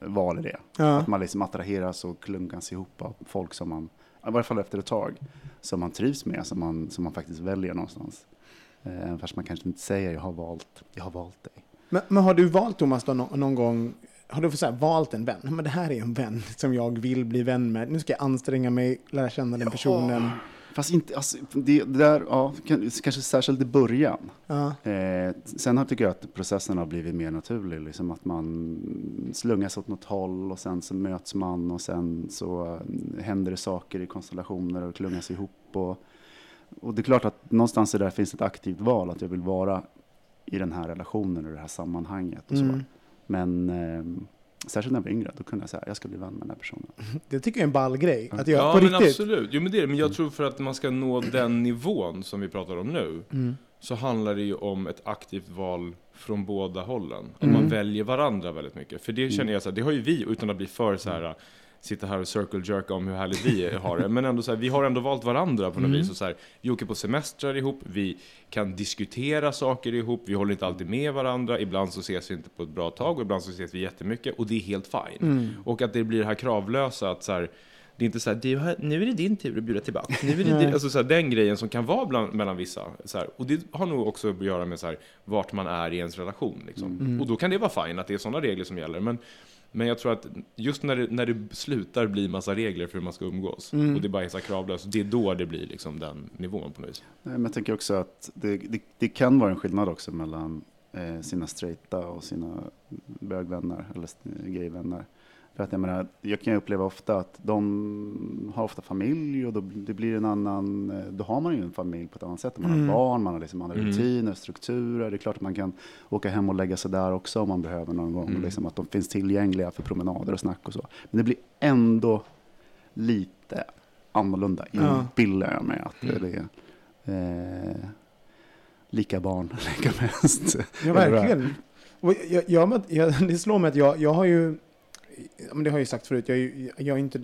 val i det. Ja. Att man liksom attraheras och klungas ihop av folk som man, i varje fall efter ett tag, som man trivs med, som man, som man faktiskt väljer någonstans. Eh, fast man kanske inte säger jag har valt, jag har valt dig. Men, men har du valt, Thomas, då, nå- någon gång, har du så här, valt en vän? Men det här är en vän som jag vill bli vän med. Nu ska jag anstränga mig, lära känna den personen. Fast inte, alltså, det, det där, ja, kan- kanske särskilt i början. Ja. Eh, sen har, tycker jag att processen har blivit mer naturlig, liksom att man slungas åt något håll och sen så möts man och sen så eh, händer det saker i konstellationer och klungas ihop. Och, och det är klart att någonstans där finns ett aktivt val, att jag vill vara i den här relationen och det här sammanhanget. Och så. Mm. Men eh, särskilt när jag var yngre, då kunde jag säga jag ska bli vän med den här personen. Det tycker jag är en ball grej. Att jag, Ja, på men riktigt. absolut. Jo, men det är det. Men jag tror för att man ska nå den nivån som vi pratar om nu, Mm. så handlar det ju om ett aktivt val från båda hållen. Om Mm. man väljer varandra väldigt mycket. För det känner jag så här, det har ju vi, utan att bli för så här sitta här och circle jerka om hur härligt vi har det. Men ändå så här, vi har ändå valt varandra på något Mm. vis. Och så här, vi åker på semestrar ihop, vi kan diskutera saker ihop, vi håller inte alltid med varandra. Ibland så ses vi inte på ett bra tag och ibland så ses vi jättemycket. Och det är helt fine. Mm. Och att det blir det här kravlösa att så här, det är inte så här, nu är det din tur att bjuda tillbaka. Nu är det din, alltså så här, den grejen som kan vara bland, mellan vissa. Så här, och det har nog också att göra med så här, vart man är i ens relation. Liksom. Mm. Och då kan det vara fine att det är sådana regler som gäller. Men, men jag tror att just när det, när det slutar bli massa regler för hur man ska umgås, Mm. och det bara är så kravlöst, det är då det blir liksom den nivån på något vis. Nej, men jag tänker också att det, det, det kan vara en skillnad också mellan eh, sina straighta och sina bögvänner eller s- gayvänner. För att jag menar, jag kan uppleva ofta att de har ofta familj och då, det blir en annan, eh, då har man ju en familj på ett annat sätt. Man Mm. har barn, man har liksom andra Mm. rutiner, strukturer. Det är klart att man kan åka hem och lägga sig där också om man behöver någon gång. Mm. Liksom att de finns tillgängliga för promenader och snack och så. Men det blir ändå lite annorlunda, inbillar jag mig att Mm. det är. Eh, lika barn, lika mest. Ja, verkligen. Och jag, jag, jag, det slår mig att jag, jag har ju, men det har jag ju sagt förut, jag, är jag är inte,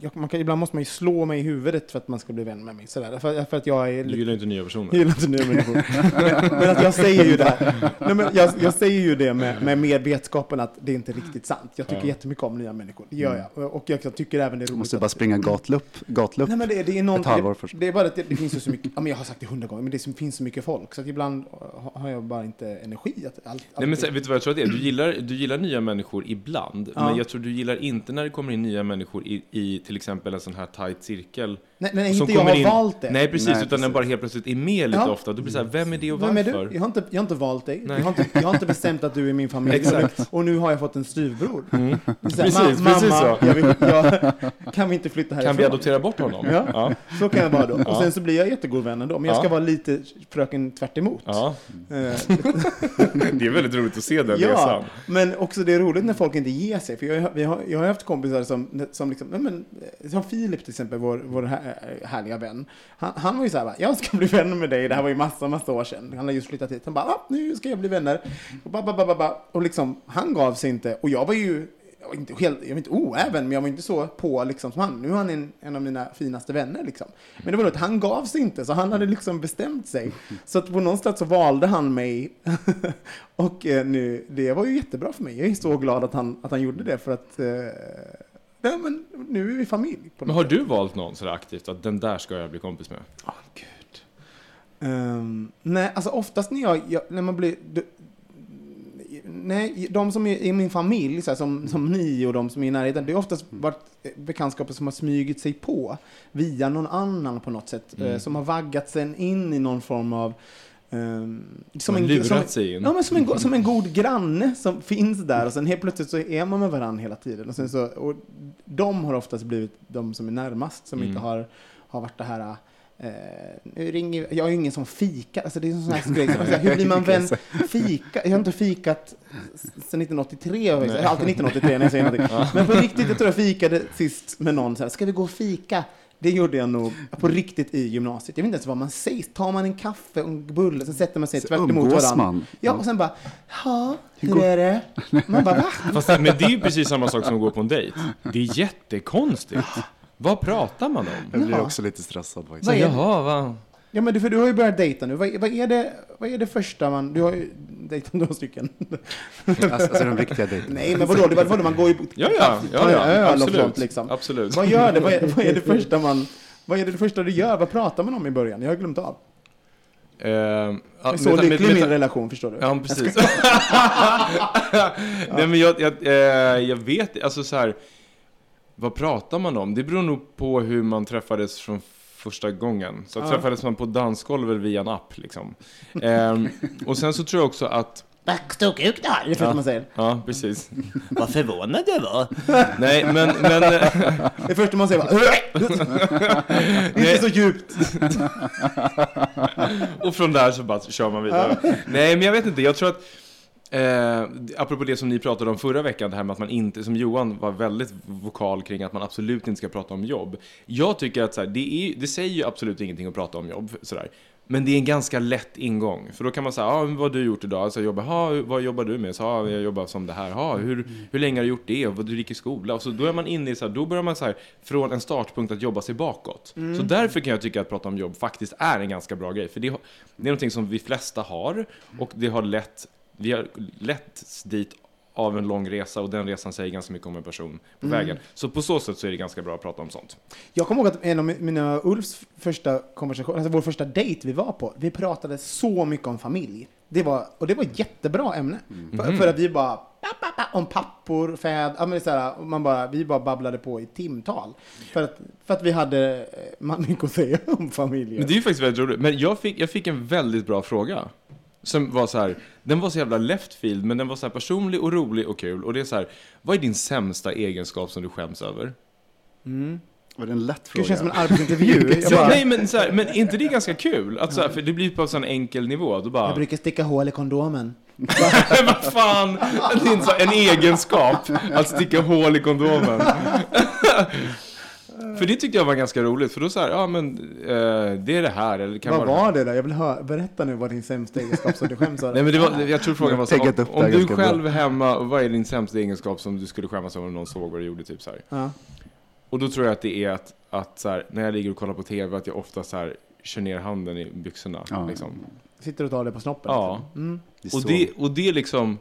jag, man kan, ibland måste man ju slå mig i huvudet för att man ska bli vän med mig. Sådär. För, för att jag är Du gillar inte nya personer. Jag gillar inte nya människor. men, men att jag säger ju det här. Nej, men jag, jag säger ju det med, med, med vetskapen att det är inte riktigt sant. Jag tycker Ja. jättemycket om nya människor. Det gör jag. Och jag, jag tycker även det är Du roligt. måste bara springa gatlopp. gatlopp. Nej, men det, det är någon, ett halvår det, först. det är bara att det, det finns ju så mycket, ja, men jag har sagt det hundra gånger, men det som finns så mycket folk så att ibland har- jag bara inte energi att allt, Nej, men så, vet du vad jag tror att det är? Du gillar, du gillar nya människor ibland, Ja. men jag tror du gillar inte när det kommer in nya människor i, i till exempel en sån här tight cirkel. Nej, nej, som inte jag kommer har in- valt det. Nej, precis, Nej, utan den precis. bara helt plötsligt är med lite Ja. ofta. Då blir så här, vem är det och Vem är varför? du? Jag har, inte, jag har inte valt dig. Jag har, inte, jag har inte bestämt att du är min familj. Exakt. Och nu har jag fått en styvbror. Här, Precis, "Ma- precis mamma, så. Jag vill, jag, kan vi inte flytta härifrån? Kan vi adoptera bort honom? Ja. ja. Så kan jag vara då. Och Ja. sen så blir jag jättegod vän ändå. Men jag ska Ja. vara lite fröken tvärt emot. ja. Eh, Det är väldigt roligt att se den Ja, resan. men också det är roligt när folk inte ger sig. För jag, har- vi har, jag har haft kompisar som, som liksom, nej men, som Filip till exempel, vår, vår här, Eh, härliga vän. Han, han var ju så här, bara, jag ska bli vän med dig. Det här var ju massa, massa år sedan. Han har just flyttat hit. Han bara, ah, nu ska jag bli vänner. Och, ba, ba, ba, ba, ba. och liksom, han gav sig inte. Och jag var ju, jag var inte, helt, jag var inte oäven, men jag var inte så på liksom som han. Nu är han en, en av mina finaste vänner liksom. Men det var att han gav sig inte, så han hade liksom bestämt sig. Så att på någonstans så valde han mig. och eh, nu, det var ju jättebra för mig. Jag är så glad att han, att han gjorde det för att eh, nej, men nu är vi familj. Men har sätt. du valt någon sådär aktivt, att den där ska jag bli kompis med? Åh, Gud. Ehm, nej, alltså oftast när jag, jag när man blir... Du, nej, de som är i min familj, så här, som, som ni och de som är i närheten, det är oftast varit eh, bekantskaper som har smugit sig på via någon annan på något sätt. eh, som har vaggat sen in i någon form av... ehm, som lurat som. Ja, men som en, som en god granne som finns där och sen helt plötsligt så är man med varandra hela tiden. Och, sen så, och de har oftast blivit de som är närmast, som Mm. inte har, har varit det här Eh, nu ringer, jag är ju ingen som fikar, alltså det är en sån här grej. som- Hur blir man vän? Fika? Jag har inte fikat sedan 1983. Jag har alltid 1983 när jag säger någonting. Men på riktigt, jag tror jag fikade sist med någon så här, ska vi gå och fika? Det gjorde jag nog på riktigt i gymnasiet. Jag vet inte ens vad man säger. Tar man en kaffe och en bulle, sen sätter man sig Så tvärt emot varandra. man. Ja, och sen bara, ja, hur är det? Man bara, va? Fast men det är ju precis samma sak som att gå på en dejt. Det är jättekonstigt. Vad pratar man om? Jag blir också lite stressad faktiskt. Vad är det? Jaha, va? Ja, men du, för du har ju börjat dejta nu. Vad, vad, är det, vad är det första man... Du har ju dejtat några stycken. Alltså, alltså de riktiga dejterna. Nej, men vadå? Det vadå man går ju på Ja, ja, ja, ja öl absolut. sånt liksom. absolut. Vad gör det? Vad är, vad är det första man... Vad är det första du gör? Vad pratar man om i början? Jag har glömt av. Eh, ja, Jag är så med- lycklig i min relation, förstår du. Ja, precis. Nej, men jag, jag, eh, jag vet alltså så här. Vad pratar man om? Det beror nog på hur man träffades från första gången. Så Ja. träffades man på dansgolvet via en app liksom. Ehm, och sen så tror jag också att, Vad stor kuk du har! Det är det första man säger. ja precis. Vad förvånad jag var. Nej, men, men Det första man säger bara... Inte så djupt. och från där så bara kör man vidare. Nej, men jag vet inte, jag tror att Eh, apropå det som ni pratade om förra veckan, det här med att man inte, som Johan var väldigt vokal kring att man absolut inte ska prata om jobb. Jag tycker att så här, det, är, det säger ju absolut ingenting att prata om jobb, sådär. Men det är en ganska lätt ingång, för då kan man säga, ah, vad har du gjort idag? Alltså, jag jobbar, ah, vad jobbar du med? Så, ah, jag jobbar som det här, ah, hur, hur länge har du gjort det? Och vad du gick i skola? Och så då är man inne i, så här, då börjar man så här, från en startpunkt att jobba sig bakåt. Så därför kan jag tycka att prata om jobb faktiskt är en ganska bra grej, för det, det är någonting som vi flesta har, och det har lett vi har lett dit av en lång resa och den resan säger ganska mycket om en person på vägen. Så på så sätt så är det ganska bra att prata om sånt. Jag kommer ihåg att en av mina Ulfs första konversationer, alltså vår första dejt vi var på, vi pratade så mycket om familj. Det var, och det var ett jättebra ämne. För, för att vi bara, om pappor, fäder, så här, man bara, vi bara babblade på i timtal. För att, för att vi hade eh, man mycket att säga om familjen. Men det är ju faktiskt väldigt roligt. Men jag fick, jag fick en väldigt bra fråga. Som var så här, den var så jävla left field, men den var så här personlig och rolig och kul. Och det är så här, vad är din sämsta egenskap som du skäms över? Var det en lätt Det fråga? känns som en arbetsintervju. Ja, bara, nej, men, så här, men är inte det ganska kul? Att så här, för det blir på en sån enkel nivå. Då bara, jag brukar sticka hål i kondomen. vad fan! Det är inte så här, en egenskap att sticka hål i kondomen. För det tyckte jag var ganska roligt, för då så här, ja men eh, det är det här, eller det kan Vad vara var det då? Jag vill höra, berätta nu vad din sämsta egenskap som du skäms över. Nej men det var, jag tror frågan var så här, om, om du ganska bra. själv hemma, vad är din sämsta egenskap som du skulle skämmas över om någon såg vad du gjorde? Typ så här. Ja. Och då tror jag att det är att, att så här, när jag ligger och kollar på TV, att jag ofta så här, kör ner handen i byxorna. Ja. Liksom. Sitter och tar det på snoppen? Ja. liksom. Mm. Det Och, det, och det är liksom...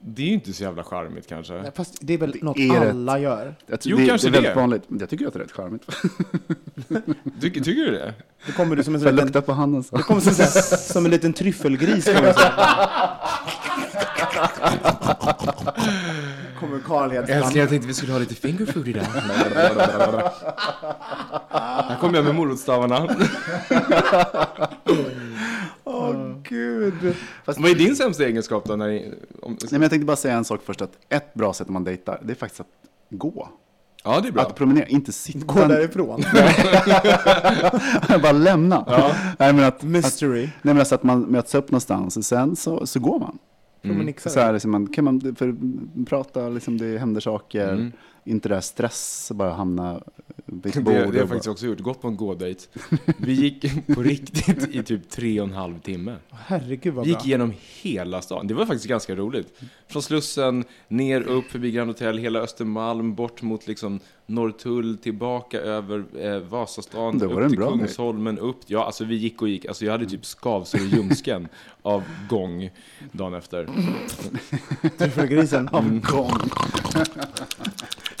Det är ju inte så jävla charmigt kanske. Nej, Fast det är väl Det något är rätt. alla gör? jag tror Jo, det, kanske det är väldigt det. vanligt. Jag tycker att det är rätt charmigt. Tycker, tycker du det? Då kommer du som en, Så jag liten, på handen så. du kommer som, så här, som en liten tryffelgris. Kommer, så här. kommer Karl helt fram. jag tänkte vi skulle ha lite fingerfood idag. Här kommer jag med morotsstavarna. Åh gud. Vad är din sämsta egenskap då? När, ni- om, Nej, men jag tänkte bara säga en sak först. Att ett bra sätt när man dejtar, det är faktiskt att gå. ja, det är bra. Att promenera, inte sitta. Gå därifrån. bara lämna. Nej, men att, att, Mystery. nej, men alltså att man möts upp någonstans och sen så, så går man. Promenixare. Så här, liksom, man, kan man för, prata, liksom, det händer saker. Mm. Inte det där stress, bara hamna vid ett Det, bord. det har jag faktiskt också gjort. Gått på en gådejt. Vi gick på riktigt i typ tre och en halv timme. Herregud vad Vi bra. gick igenom hela stan. Det var faktiskt ganska roligt. Från Slussen, ner upp förbi Grand Hotel, hela Östermalm, bort mot liksom Norrtull, tillbaka över eh, Vasastan, Det var upp en till bra Kungsholmen, upp. Ja, alltså vi gick och gick. Alltså jag hade typ skavsår i ljumsken av gång dagen efter. Tryffelgrisen. Av gång.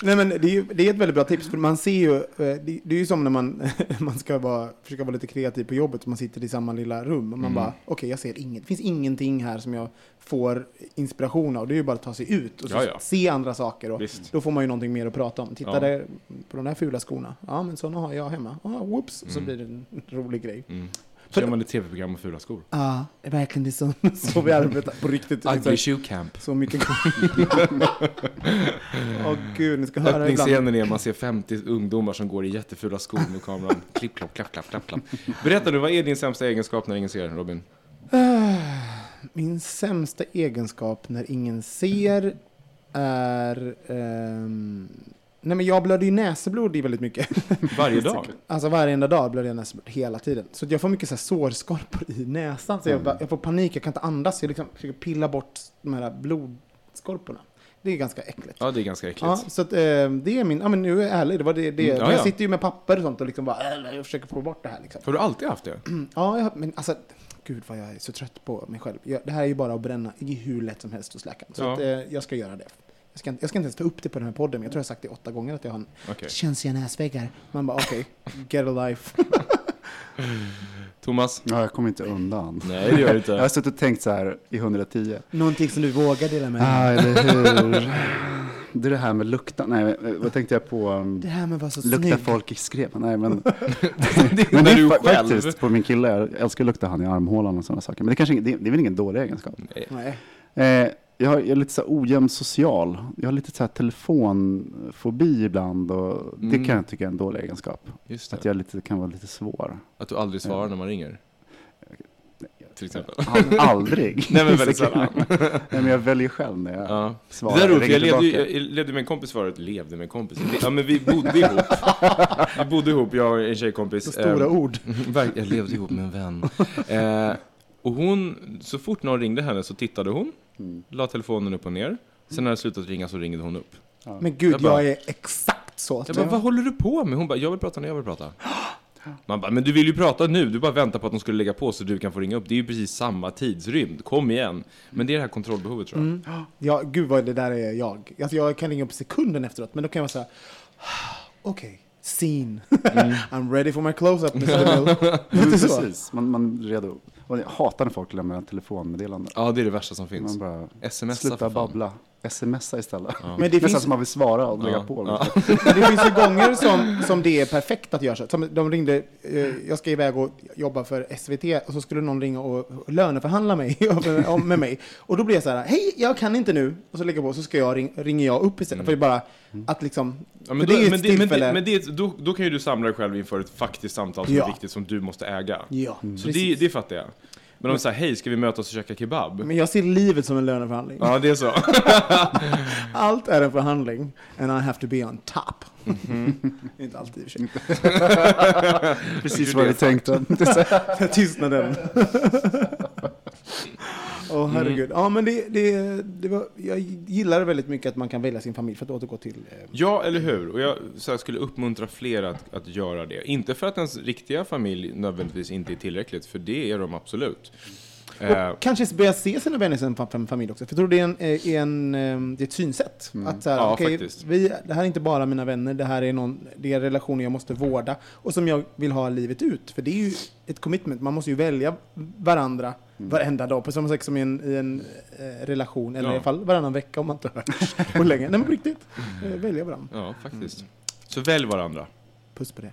Nej men det är, ju, det är ett väldigt bra tips, för man ser ju, eh, det, det är ju som när man, man ska vara, försöka vara lite kreativ på jobbet, man sitter i samma lilla rum och man Mm. bara, okej jag ser inget, det finns ingenting här som jag får inspiration av, det är ju bara att ta sig ut och Ja, ja. se andra saker och Visst. då får man ju någonting mer att prata om. Titta Ja. där på de här fula skorna, ja men sådana har jag hemma, ah, whoops, och så Mm. blir det en rolig grej. Mm. För- gör man ett tv-program om fula skor. Ja, det är verkligen det som, så vi arbetar på riktigt. Ugly Shoe Camp. Så mycket. Åh gud, ni ska höra ibland. Öppningsscenen är man ser 50 ungdomar som går i jättefula skor med kameran. Klipp, klapp, klapp, klapp, klapp, klapp. Berätta nu, vad är din sämsta egenskap när ingen ser Robin? Min sämsta egenskap när ingen ser är... ehm, nej men jag blöder ju näsblod i väldigt mycket. Varje dag? Alltså varje dag blöder jag näsblod hela tiden. Så jag får mycket så här sårskorpor i näsan. Så jag, bara, jag får panik, jag kan inte andas. Jag liksom försöker pilla bort de här blodskorporna. Det är ganska äckligt. Ja, det är ganska äckligt. Ja, så att, eh, det är min, ja men nu är jag ärlig, det var det, det. Mm, ja, jag ja. sitter ju med papper och sånt och liksom bara, äh, jag försöker få bort det här liksom. Har du alltid haft det? Ja, jag, men alltså, gud vad jag är så trött på mig själv. Jag, det här är ju bara att bränna, det är hur lätt som helst hos läkaren. Så Ja. att, eh, jag ska göra det. Jag ska, inte- jag ska inte ens ta upp det på den här podden, men jag tror jag har sagt det åtta gånger att jag har en Okej. känsliga näsväggar. Man bara, okej, get a life. Thomas? Ja, jag kommer inte undan. Nej, det gör du Jag har inte. suttit och tänkt så här i 110. Någonting som du vågar dela med dig. Ah, eller hur? Det är det här med lukta. Nej, vad tänkte jag på? Um, Det här med vara så lukta snygg. folk i skrev. Nej, men, Det men det när är du fa- själv. faktiskt på min kille. Jag älskar att lukta han i armhålan och sådana saker. Men det, kanske, det, det är väl ingen dålig egenskap. Nej. Eh, jag, är lite så ojämn social. Jag har lite så här telefonfobi ibland. Och Det Mm. kan jag tycka är en dålig egenskap. Just Att det. jag lite, kan vara lite svår. Att du aldrig svarar när man ringer. Till exempel. Al- aldrig. Nej, men väldigt sällan. Nej, men jag väljer själv när jag Ja. svarar. Det där är roligt, för jag levde, jag levde med en kompis förut. Levde med en kompis? Ja, men vi bodde ihop. Vi bodde ihop, jag och en tjejkompis. Så stora Ehm, ord. Jag levde ihop med en vän. Eh, och hon, så fort någon ringde henne så tittade hon, Mm. la telefonen upp och ner. Sen när det slutat ringa så ringde hon upp. Men gud, Jag bara- jag är exakt så. Jag bara, vad håller du på med? Hon bara, jag vill prata när jag vill prata. Man bara, men du vill ju prata nu, du bara väntar på att de skulle lägga på så du kan få ringa upp. Det är ju precis samma tidsrymd, kom igen. Men det är det här kontrollbehovet tror jag. Mm. Ja, gud vad det där är jag. Alltså, jag kan ringa upp sekunden efteråt, men då kan jag vara så här, okej, scene. I'm ready for my close-up, Mr. Bill. Precis, man, man är redo. Och jag hatar när folk lämnar telefonmeddelanden. Ja, det är det värsta som finns. Man bara, Smsa sluta babbla. Smsa istället. Men det Nästan finns, som man vill svara och lägga Ja. på. Ja. men det finns ju gånger som, som det är perfekt att göra så. Som de ringde, eh, jag ska iväg och jobba för SVT och så skulle någon ringa och löneförhandla mig, med mig. Och då blir jag så här, hej, jag kan inte nu. Och så lägger jag på, så ska jag ring, ringer jag upp istället. För det är bara att liksom, Ja, men då, det är men det, men det, men det, då, då kan ju du samla dig själv inför ett faktiskt samtal som Ja. är viktigt, som du måste äga. Ja, Så det, det fattar jag. Men du säger hej, ska vi mötas och käka kebab? Men jag ser livet som en löneförhandling. Ja, det är så. Allt är en förhandling, and I have to be on top. Mhm. Inte alltid i och för sig. Precis vad vi tänkte. Tystnaden. Åh herregud. Ja men det, det, det var, jag gillar väldigt mycket att man kan välja sin familj för att återgå till... Eh, Ja, eller hur? Och jag här, skulle uppmuntra fler att, att göra det. Inte för att ens riktiga familj nödvändigtvis inte är tillräckligt, för det är de absolut. Eh, kanske börja se sina vänner som fam- fam- familj också. För jag tror det är, en, är en, eh, det är ett synsätt. Att så här, Ja, faktiskt. vi, det här är inte bara mina vänner, det här är, någon, det är relationer jag måste vårda och som jag vill ha livet ut. För det är ju ett commitment, man måste ju välja varandra varenda dag, på samma sätt som i en, i en eh, relation, eller Ja. i alla fall varannan vecka om man inte hörs på länge. Nej men riktigt, eh, välja varandra. ja, faktiskt. Så välj varandra. Puss på det.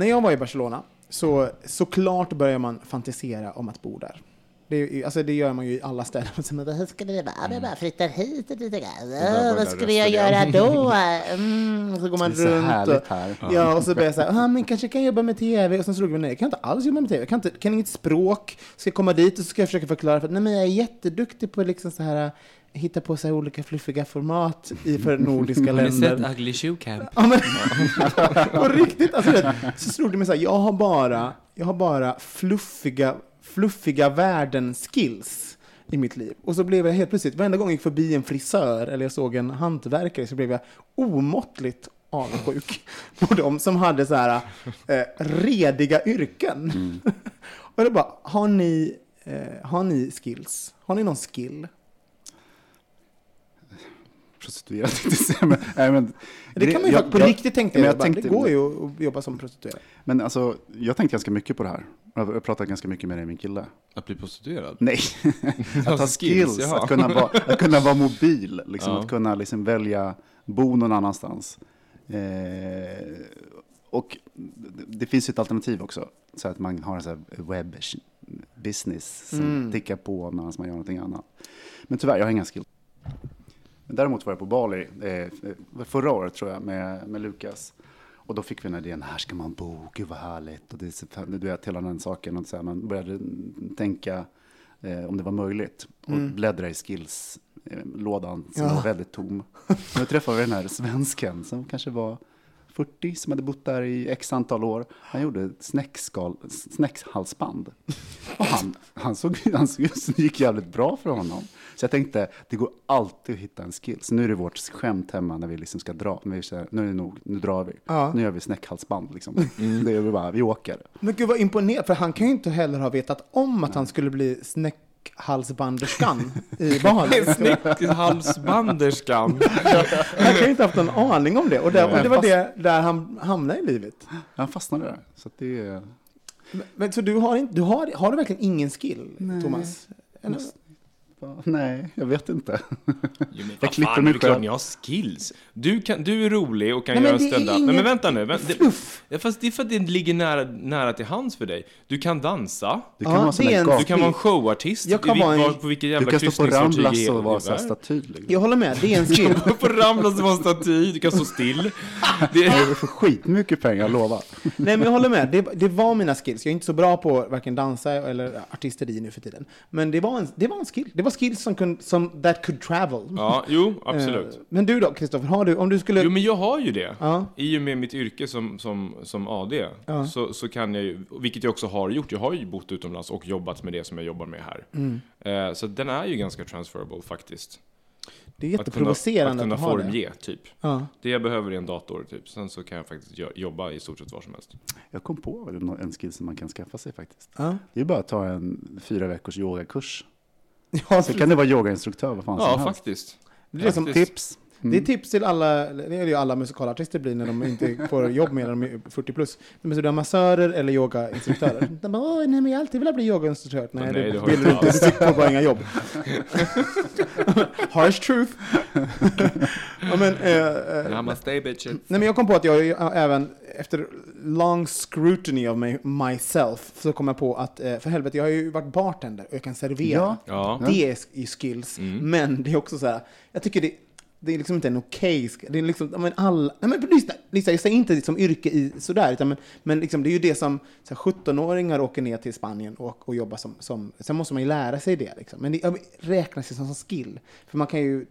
När jag var i Barcelona så såklart börjar man fantisera om att bo där. Det, alltså det gör man ju i alla städer. Så bara, Hur ska det vara? Jag bara flyttar hit lite grann. Ja, Vad skulle jag göra då? Mm, så går man Det är så runt. härligt och, här. Ja, och så börjar jag säga, ah, men kanske kan jag jobba med tv. Och sen så slog vi nej, jag kan inte alls jobba med tv. Jag kan, inte, kan inget språk. Ska jag komma dit och så ska jag försöka förklara för att nej, men jag är jätteduktig på liksom så här hitta på här olika fluffiga format i för nordiska länder. Ugly Shoe Camp? Ja, men, på riktigt, alltså, vet, så slog det mig så här, jag har bara, jag har bara fluffiga, fluffiga världen-skills i mitt liv. Och så blev jag helt plötsligt, varenda gång jag gick förbi en frisör eller jag såg en hantverkare så blev jag omåttligt avundsjuk på dem som hade så här eh, rediga yrken. Och det bara, har ni, eh, har ni skills? Har ni någon skill? Prostituerad, men, nej, men, Det kan man ju jag- på jag- riktigt men jag, jag tänkte- det går ju att jobba som prostituerad. Men alltså, jag tänkte ganska mycket på det här. Jag har pratat ganska mycket med det, min kille. Att bli prostituerad? Nej, att ha skills, jaha. att, kunna vara, att kunna vara mobil, liksom, Ja. att kunna liksom välja bo någon annanstans. Eh, och det, finns ju ett alternativ också, så att man har en sån här webb business som Mm. tickar på medan man gör någonting annat. Men tyvärr, jag har inga skills. Men däremot var jag på Bali eh, förra året tror jag med, med Lukas. Och då fick vi den idén, här ska man bo, gud vad härligt. Och det, är så- du vet, hela den saken. Och så här, man började tänka eh, om det var möjligt. Och bläddra i skills-lådan som Ja. var väldigt tom. Nu träffade vi den här svensken som kanske var 40, som hade bott där i x antal år. Han gjorde snäckshalsband. Och han, han, såg, han såg, det gick jävligt bra för honom. Så jag tänkte, det går alltid att hitta en skill. Så nu är det vårt skämt hemma när vi liksom ska dra. När vi säger, nu är det nog, nu drar vi. Ja. Nu gör vi snäckhalsband liksom. Det gör vi bara, vi åker. Men gud vad imponerad, för han kan ju inte heller ha vetat om att han skulle bli snäckhalsbanderskan i Bali. Halsbanderskan. Han kan ju inte haft någon aning om det. Och det, och det var det där han hamnade i livet. Han fastnade där. Så att det är... Men, men så du har, inte, du har, har du verkligen ingen skill, Thomas? Eller? Bara, Nej, jag vet inte. Jo, men jag klipper fan, mig är klart själv. ni har skills. Du, kan, du är rolig och kan Nej, göra är stand-up. Nej, ingen men vänta nu. Vänt, det, fast det är för att det ligger nära, nära till hands för dig. Du kan dansa. Du kan Ja, vara en- Du kan vara en showartist. Jag kan vara en- på vilket Du jävla kan stå på Ramblas och vara så staty. Liksom. Jag håller med, det är en skill. På Ramblas och vara en staty, du kan stå still. Det är, Du får skitmycket pengar, jag lovar. Nej men jag håller med, det, det var mina skills. Jag är inte så bra på varken dansa eller artisteri nu för tiden. Men det var en, det var en skill. Det var skills som, som that could travel. ja, jo, absolut. Eh, Men du då, Kristoffer, har du, om du skulle... Jo, men jag har ju det. Ja. I och med mitt yrke som, som, som AD, Ja. så, så kan jag ju, vilket jag också har gjort, jag har ju bott utomlands och jobbat med det som jag jobbar med här. Mm. Eh, så den är ju ganska transferable faktiskt. det är Att kunna, jätteprovocerande att att, kunna ha det. formge, typ. Ja. Det jag behöver är en dator, typ. Sen så kan jag faktiskt jobba i stort sett var som helst. Jag kom på en skill som man kan skaffa sig faktiskt. Ja. Det är bara att ta en fyra veckors yogakurs. Ja, Så kan du vara yogainstruktör vad fan Ja, som helst. faktiskt. det, är som faktiskt. tips. Mm. Det är tips till alla, det är ju alla musikalartister blir när de inte får jobb med när de är 40 plus. De är sådana massörer eller yogainstruktörer. De bara, Åh, nej men jag har alltid velat bli yogainstruktör. Nej, Nej, det, vill du inte inte, du fick bara inga jobb. Harsh truth. ja, men, eh, eh, Namaste bitches. Nej, men jag kom på att jag även efter long scrutiny of my, myself så kom jag på att eh, för helvete, jag har ju varit bartender och jag kan servera. Ja. Ja. Det är ju skills. Men det är också så här, jag tycker det, det är liksom inte en okej Okay, Det är liksom, men alla, nej men lyssna, lyssna, jag säger inte som yrke i sådär, utan men, men liksom, det är ju det som 17-åringar åker ner till Spanien och, och jobbar som, som, sen måste man ju lära sig det liksom. Men det räknas ju som, som skill. För man kan ju,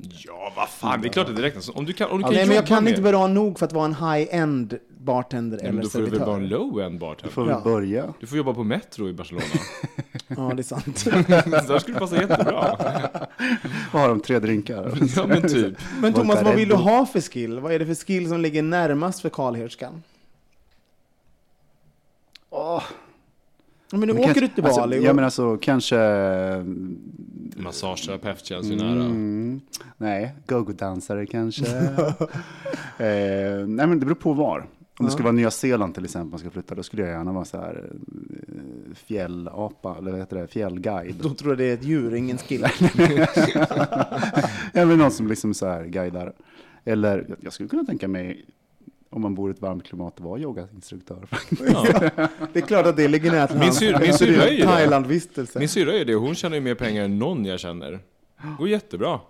Ja, vad fan, det är klart att det räknas. Om du kan, om du kan nej men jag kan med- inte bra nog för att vara en high-end bartender Ja, eller då får du väl vara en low-end Du bartender. får väl Ja. börja. Du får jobba på Metro i Barcelona. Ja, det är sant. Där skulle du passa jättebra. Vad har de? Tre drinkar? Ja, men typ. Men Thomas, vad Red vill du Bull. ha för skill? Vad är det för skill som ligger närmast för karlhörskan? Åh, Ja, Men nu men åker kanske- du till alltså, Bali. Ja och- men alltså kanske... Massageterapeut känns ju nära. Mm, nej, go-go-dansare kanske. eh, nej men det beror på var. Om det skulle vara Nya Zeeland till exempel, man ska flytta, då skulle jag gärna vara så här eh, fjällapa, eller vad heter det, fjällguide. Då tror jag det är ett djur, ingen skill. Eller någon som liksom så här guidar. Eller jag- jag skulle kunna tänka mig, om man bor i ett varmt klimat, att vara yogainstruktör. Det är klart att det ligger nära till Min hands. syr- min Det är syrra är en ju det. Thailandvistelse. Min syrra är det och hon tjänar ju mer pengar än någon jag känner. Går jättebra.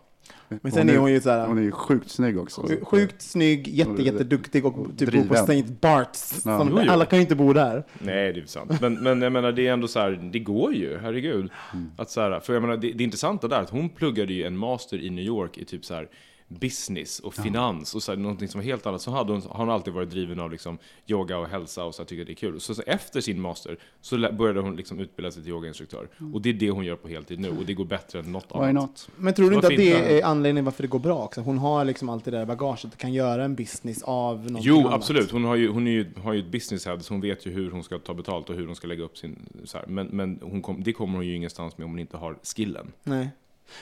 Men sen är hon ju så här- Hon är ju sjukt snygg också. Sj- Sjukt snygg, jätte, jätteduktig och typ bor på. St. Barts. Ja. Som, Jo, jo. alla kan ju inte bo där. Nej, det är sant. Men, men jag menar, det är ändå så här, det går ju, herregud. Att så här, för jag menar, det, det intressanta där är att hon pluggade ju en master i New York i typ så här business och finans och så här, någonting som var helt annat. Så hade hon, har hon alltid varit driven av liksom yoga och hälsa och så här, tycker det är kul. Så, så efter sin master så började hon liksom utbilda sig till yogainstruktör. Och det är det hon gör på heltid nu och det går bättre än något Why annat. not? Men tror du inte att det är anledningen varför det går bra också? Hon har liksom alltid det där bagaget, kan göra en business av någonting Jo, annat. absolut. Hon, har ju, hon är ju, har ju ett business head, så hon vet ju hur hon ska ta betalt och hur hon ska lägga upp sin... Så här. Men, men hon kom, det kommer hon ju ingenstans med om hon inte har skillen. Nej.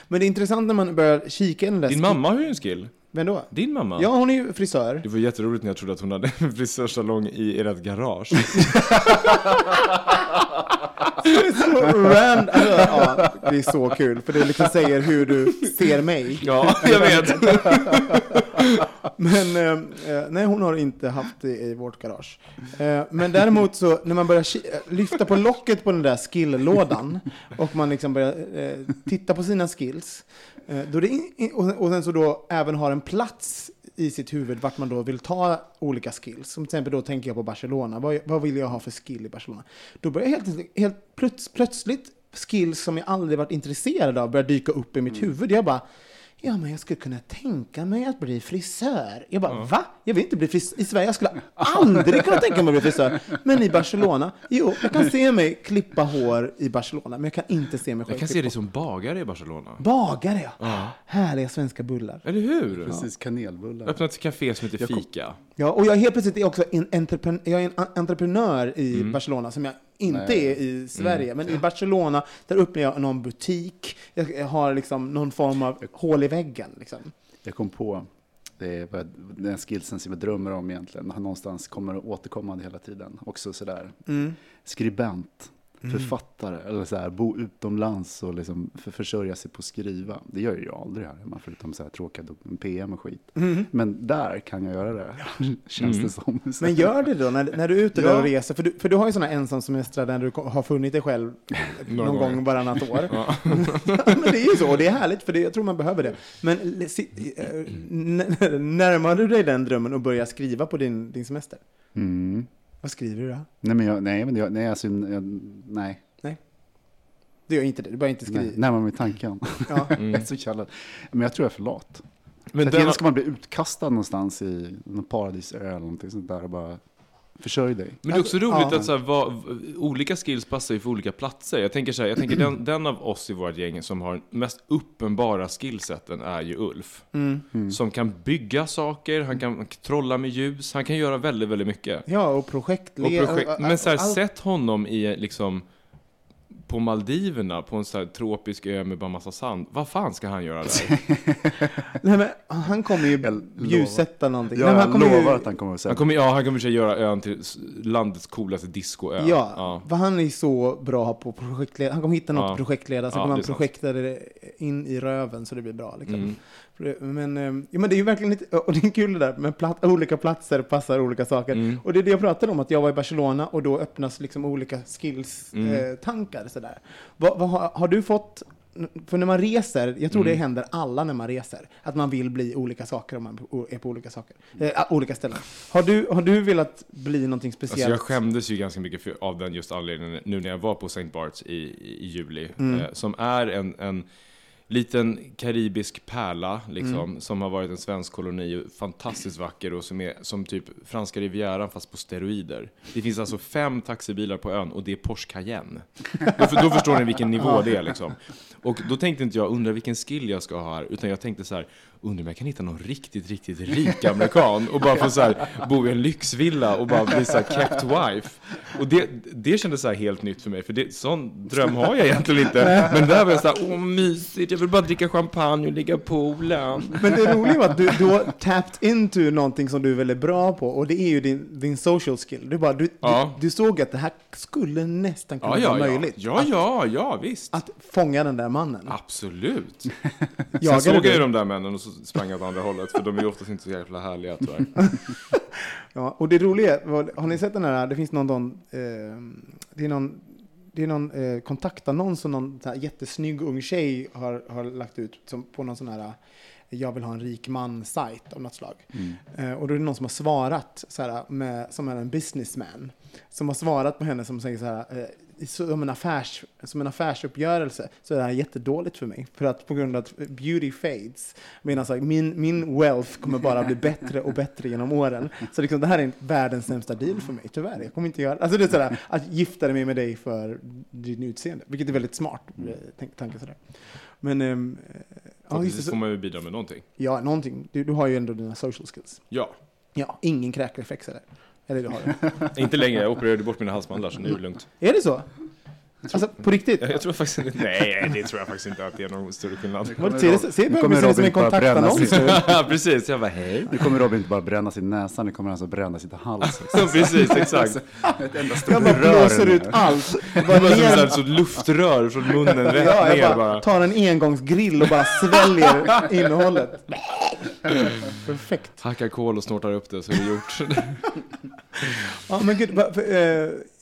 Men det är intressant när man börjar kika i den där Din mamma har ju en skill. Vem då? Din mamma? Ja, hon är ju frisör. Det var jätteroligt när jag trodde att hon hade en frisörsalong i ert garage. så rand, alltså, ja, det är så kul, för det liksom säger hur du ser mig. ja, jag vet. Men eh, eh, nej, hon har inte haft det i vårt garage. Eh, men däremot så, när man börjar eh, lyfta på locket på den där skill-lådan och man liksom börjar eh, titta på sina skills, eh, då det och sen så då även har en plats i sitt huvud vart man då vill ta olika skills. Som till exempel då tänker jag på Barcelona. Vad, vad vill jag ha för skill i Barcelona? Då börjar helt, helt plöts, plötsligt skills som jag aldrig varit intresserad av börja dyka upp i mitt huvud. Jag bara, ja men jag skulle kunna tänka mig att bli frisör. Jag bara, va? Jag vill inte bli frisör. I Sverige jag skulle aldrig kunna tänka mig att bli frisör. Men i Barcelona, jo, jag kan se mig klippa hår i Barcelona, men jag kan inte se mig själv Jag kan se dig som bagare i Barcelona. Bagare, ja. Härliga svenska bullar. Eller hur? Precis, kanelbullar. Öppnat ett café som heter Fika. Ja, och jag helt plötsligt är också en, entrepren jag är en en entreprenör i Mm. Barcelona som jag inte är i Sverige. Men i Barcelona, där öppnar jag någon butik. Jag har liksom någon form av hål i väggen. Liksom. Jag kom på, det är den skillsen som jag drömmer om egentligen, har någonstans kommer återkommande hela tiden. Också sådär, Mm. skribent. Författare eller så här, bo utomlands och liksom för, försörja sig på att skriva. Det gör jag aldrig här hemma, förutom så här tråkiga PM och skit. Mm. Men där kan jag göra det, känns det som. Men gör det då, när, när du är ute där Ja. och reser, för du, för du har ju sådana ensamsemestrar där du har funnit dig själv någon gånger. gång varannat år. Ja. men det är ju så, och det är härligt, för det, jag tror man behöver det. Men eh, närmar du dig den drömmen och börjar skriva på din, din semester? Mm. Vad skriver du då? Nej, men jag, nej, men jag, nej, alltså, jag, nej. Du gör inte det, du börjar inte nej. skriva. Närmar mig tanken. Ja. jag är så kallad. Men jag tror jag är för lat. Men Men den- ska man bli utkastad någonstans i någon paradisö eller någonting sånt där och bara försörj dig. Men det är också roligt Ja. att så här, vad, olika skills passar ju för olika platser. Jag tänker så här, jag tänker den, den av oss i vårt gäng som har mest uppenbara skillseten är ju Ulf. Mm. Som kan bygga saker, han kan trolla med ljus, han kan göra väldigt, väldigt mycket. Ja, och Och projektled... projekt, men så här, allt- sätt honom i liksom på Maldiverna, på en så här tropisk ö med bara massa sand. Vad fan ska han göra där? Nej, men han kommer ju ljussätta någonting. Ja, Nej, jag han kommer lovar ju, att han kommer att säga Han kommer, ja, han kommer sig göra ön till landets coolaste discoö. Ja, för han är så bra på projektleda. Han kommer hitta något Ja. projektleda, så Ja, kommer han projekta det in i röven så det blir bra. Liksom. Mm. Det- Men, eh, ja, men det är ju verkligen lite, och det är kul det där med plat, olika platser passar olika saker. Mm. Och det är det jag pratade om, att jag var i Barcelona och då öppnas liksom olika skills-tankar. Mm. Eh, sådär. Vad, har, har du fått, för när man reser, jag tror det Mm. händer alla när man reser, att man vill bli olika saker om man är på olika saker, eh, olika ställen. Har du, har du velat bli någonting speciellt? Alltså jag skämdes ju ganska mycket för, av den just anledningen nu när jag var på St. Barts i, i juli. Mm. Eh, som är en, en liten karibisk pärla, liksom, Mm. som har varit en svensk koloni, fantastiskt vacker och som är som typ franska rivieran fast på steroider. Det finns alltså fem taxibilar på ön och det är Porsche Cayenne. Då, för- då förstår ni vilken nivå det är liksom. Och då tänkte inte jag, undra vilken skill jag ska ha här, utan jag tänkte så här, undrar om jag kan hitta någon riktigt, riktigt rik amerikan och bara få så här, bo i en lyxvilla och bara bli så här kept wife. Och det, det kändes så här helt nytt för mig, för det, sån dröm har jag egentligen inte. Men där var jag så här, åh mysigt, jag vill bara dricka champagne och ligga på poolen. Men det roliga var att du, du har tapped into någonting som du är väldigt bra på och det är ju din, din social skill. Du, bara, du, Ja. du, du såg att det här skulle nästan kunna Ja, vara ja. möjligt. Ja, ja, ja, visst. Att fånga den där mannen. Absolut. Sen såg jag ju de där männen och så sprang jag åt andra hållet, för de är ju oftast inte så jävla härliga tyvärr. Ja, och det roliga, var- har ni sett den här, det finns någon, någon eh, det är någon, det är någon eh, kontaktannons som någon här jättesnygg ung tjej har, har lagt ut som, på någon sån här eh, jag vill ha en rik man-sajt av något slag. Eh, och då är det någon som har svarat, så här, med, som är en businessman, som har svarat på henne som säger så här, eh, som en, affärs, som en affärsuppgörelse så är det här jättedåligt för mig. För att på grund av att beauty fades. Medan så min, min wealth kommer bara bli bättre och bättre genom åren. Så liksom, det här är världens sämsta deal för mig, tyvärr. Jag kommer inte göra Alltså det är sådär, att gifta mig med dig för din utseende. Vilket är väldigt smart eh, tänk, tanke sådär. Men, ja, Förhoppningsvis så, får man ju bidra med någonting. ja, någonting. Du, du har ju ändå dina social skills. Ja. Ja, ingen kräkreflex eller? Eller det har du. Inte längre, jag opererade bort mina halsmandlar så nu är det lugnt. Är det så? Alltså, på riktigt? Jag, jag tror faktiskt inte, nej det tror jag faktiskt inte att det är någon större skillnad. Ser kommer precis som en kontaktannons precis, jag bara hej. Nu kommer Robin inte bara bränna sin näsa, nu kommer han alltså bränna sitt hals. Precis, exakt. Ett enda stort Jag bara blåser ut allt. Det var som så luftrör från munnen rätt ja, ner jag bara. bara tar en engångsgrill och bara sväljer innehållet. Perfekt. Hackar kol och snortar upp det så är det gjort. Ja, men gud, eh,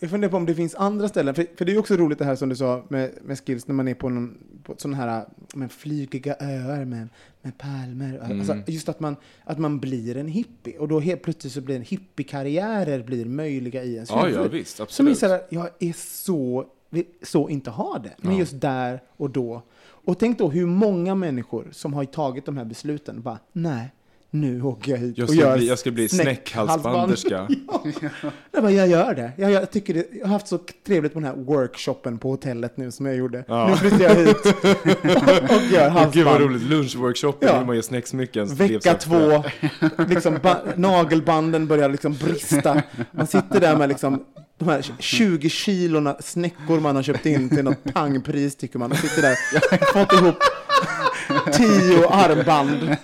jag funderar på om det finns andra ställen. För, för det är ju också roligt det här som du sa med, med skills när man är på, någon, på sådana här med flygiga öar med, med palmer. Mm. Alltså, just att man, att man blir en hippie. Och då helt plötsligt så blir en hippiekarriärer blir möjliga i ens Ja, huvud. ja, visst, Som är absolut. här, jag är så, så inte ha det. Men Ja. just där och då. Och tänk då hur många människor som har tagit de här besluten bara, nej, nu åker jag hit Jag och gör bli, jag ska bli snäckhalsbanderska. jag, bara, jag gör det. Jag, jag, tycker det. jag har haft så trevligt på den här workshopen på hotellet nu som jag gjorde. Ja. Nu flyttar jag hit och, och gör Åh, Gud vad halsband. roligt, lunchworkshopen Ja. hur man gör snäcksmycken. Vecka två, liksom ba- nagelbanden börjar liksom brista. Man sitter där med liksom de här 20 kilorna snäckor man har köpt in till något pangpris tycker man. Och sitter där, fått ihop tio armband.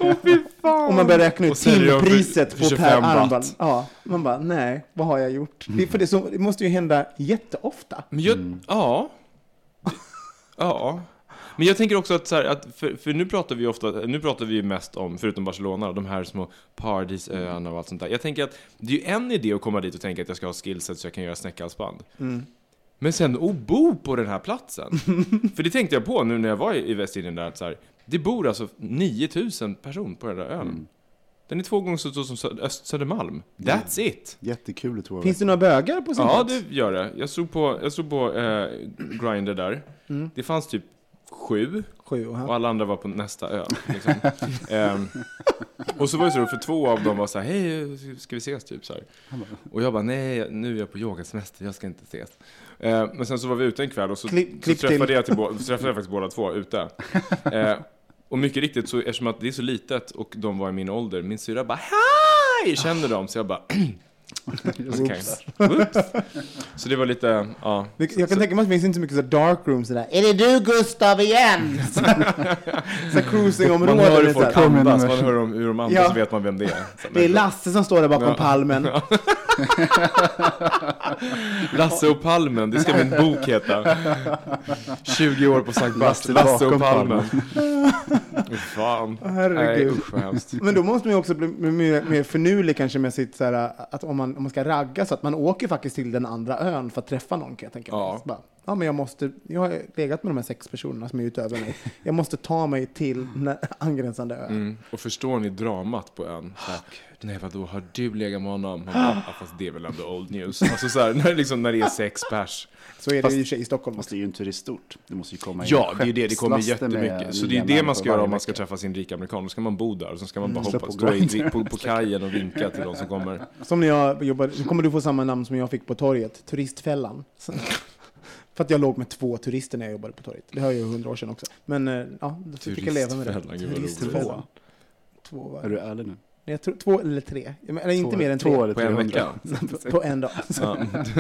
Och man börjar räkna ut timpriset på per 25 baht. armband. Ja, man bara, nej, vad har jag gjort? Det, för det, så, det måste ju hända jätteofta. Men jag, ja. Ja. Men jag tänker också att, så här, att för, för nu pratar vi ofta, nu pratar vi ju mest om, förutom Barcelona, de här små paradisöarna och allt sånt där. Jag tänker att det är ju en idé att komma dit och tänka att jag ska ha skillset så jag kan göra snäckhalsband. Mm. Men sen att bo på den här platsen. för det tänkte jag på nu när jag var i Västindien där, att så här, det bor alltså 9000 personer på den där ön. Den är två gånger så stor som Öst Södermalm. That's it! Jättekul tror jag. Finns det några bögar på sin Ja, plats? det gör det. Jag stod på, jag stod på eh, Grindr där. Mm. Det fanns typ sju. Sju, aha. Och alla andra var på nästa ö. Liksom. Ehm, och så var det så, för två av dem var så här, hej, ska vi ses? Typ så här. Och jag bara, nej, nu är jag på yogasemester, jag ska inte ses. Ehm, men sen så var vi ute en kväll och så, Klipp- så klipp träffade, till. jag till, så träffade jag faktiskt båda två ute. Ehm, och mycket riktigt, så, eftersom att det är så litet och de var i min ålder, min syrra bara, hej! Känner dem, så jag bara, Så det var lite, ja. Det- Jag kan tänka mig att det finns inte så mycket så dark rooms sådär. Är det du Gustav igen? så Man cruisingområden. hör hur är så folk andas, man hör om- hur de andas Ja. så vet man vem det är. Så, Det är Lasse som står där bakom Ja. palmen. Lasse och Palmen, det ska min bok heta. 20 år på Sankt Bast, Lasse och Palmen. Fan. Herregud. Nej, usch. Men då måste man ju också bli mer, mer finurlig kanske med sitt så här, att om man, om man ska ragga så att man åker faktiskt till den andra ön för att träffa någon kan jag tänka mig. Ja. Ja men jag måste, jag har legat med de här sex personerna som är utöver mig. Jag måste ta mig till den angränsande ön. Mm. Och förstår ni dramat på ön? Så här, Nej vadå, har du legat med honom? Bara, ja, fast det är väl ändå old news. Alltså så här, när, det liksom, när det är sex pers. Så är det Fast- ju i Stockholm. Fast det är ju en turistort. Det måste ju komma in Ja, det är ju det, det kommer jättemycket. Så det är det man ska göra om man ska träffa sin rika amerikan. Då ska man bo där och så ska man bara hoppa, på stå på, på kajen och vinka till de som kommer. Som när jag jobbade, nu kommer du få samma namn som jag fick på torget, Turistfällan. För att jag låg med två turister när jag jobbade på torget. Det har ju hundra år sedan också. Men eh, ja, då fick jag leva med det. Turistfällan, gud vad roligt. Turistfällan. Två var Är du ärlig nu? Jag tror, två eller tre. Eller inte Två- mer än två tre. eller På en 300. vecka? På en dag. Ja,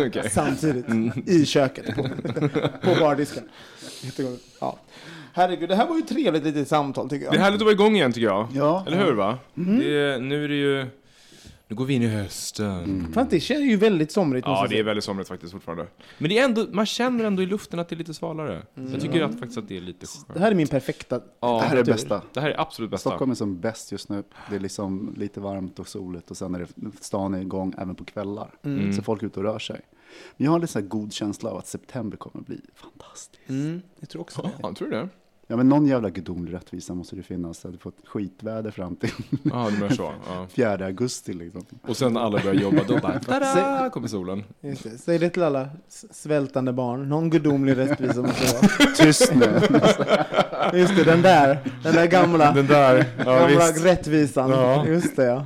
okej. Samtidigt. I köket. På, på bardisken. Ja. Herregud, det här var ju ett trevligt litet samtal tycker jag. Det är härligt att vara igång igen tycker jag. Ja. Eller hur va? Det är, nu är det ju... Nu går vi in i hösten. Fast det känns ju väldigt somrigt. Ja, det är väldigt somrigt faktiskt fortfarande. Men det är ändå, man känner ändå i luften att det är lite svalare. Jag tycker att, faktiskt att det är lite Det skönt. här är min perfekta... Ja, Det här är det bästa. Det här är absolut bästa. Stockholm är som bäst just nu. Det är liksom lite varmt och soligt och sen är det, stan är igång även på kvällar. Mm. Så folk är ute och rör sig. Men jag har lite så här god känsla av att september kommer att bli fantastiskt. Mm, jag tror också det. Ja, tror du det? Ja men någon jävla gudomlig rättvisa måste det finnas. Att du får ett skitväder fram till Ja, menar så. Ja. 4 augusti liksom. Och sen när alla börjar jobba, då bara tada, kommer solen. Just det. Säg det till alla svältande barn. Någon gudomlig rättvisa måste det vara. Tyst nu. Just det, den där. Den där gamla, Den där, ja gamla visst. rättvisan. Ja. Just det, ja.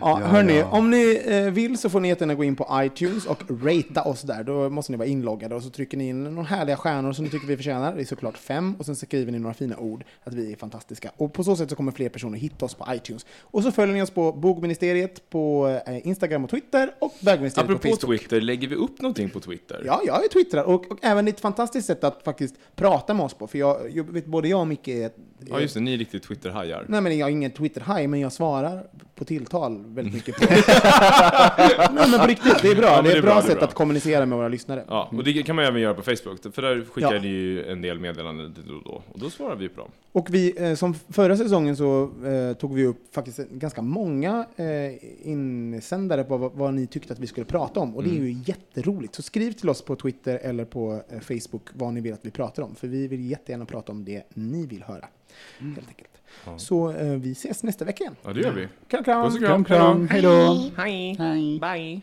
Ja. Hörni, ja. om ni eh, vill så får ni jättegärna gå in på iTunes och ratea oss där. Då måste ni vara inloggade och så trycker ni in några härliga stjärnor som ni tycker vi förtjänar. Det är såklart fem. Och sen skriver ni några fina ord att vi är fantastiska. Och på så sätt så kommer fler personer hitta oss på iTunes. Och så följer ni oss på Bogministeriet på eh, Instagram och Twitter och Bögministeriet på Apropå Facebook. Twitter, lägger vi upp någonting på Twitter? Ja, jag är twittrar och, och även ett fantastiskt sätt att faktiskt prata med oss på. För jag, jag vet, både jag och Micke är... Ja, just det, ni är riktigt Twitter-hajar. Nej, men jag är ingen Twitter-haj, men jag svarar på tilltal väldigt mycket. På. Nej, men på riktigt, det är bra. Ja, det är det är ett bra, bra, är sätt bra. att kommunicera med våra lyssnare. Ja, och det kan man även göra på Facebook, för där skickar Ja. ni ju en del meddelanden då och då. Och då svarar vi på dem. Och vi, eh, som förra säsongen så eh, tog vi upp faktiskt ganska många eh, insändare på vad, vad ni tyckte att vi skulle prata om. Och det är ju jätteroligt. Så skriv till oss på Twitter eller på eh, Facebook vad ni vill att vi pratar om. För vi vill jättegärna prata om det ni vill höra. Helt enkelt. Så eh, vi ses nästa vecka igen. Ja, det gör vi. Kram, kram. Puss och kram. Kram, kram. Hej då. Hej. Hej. Bye.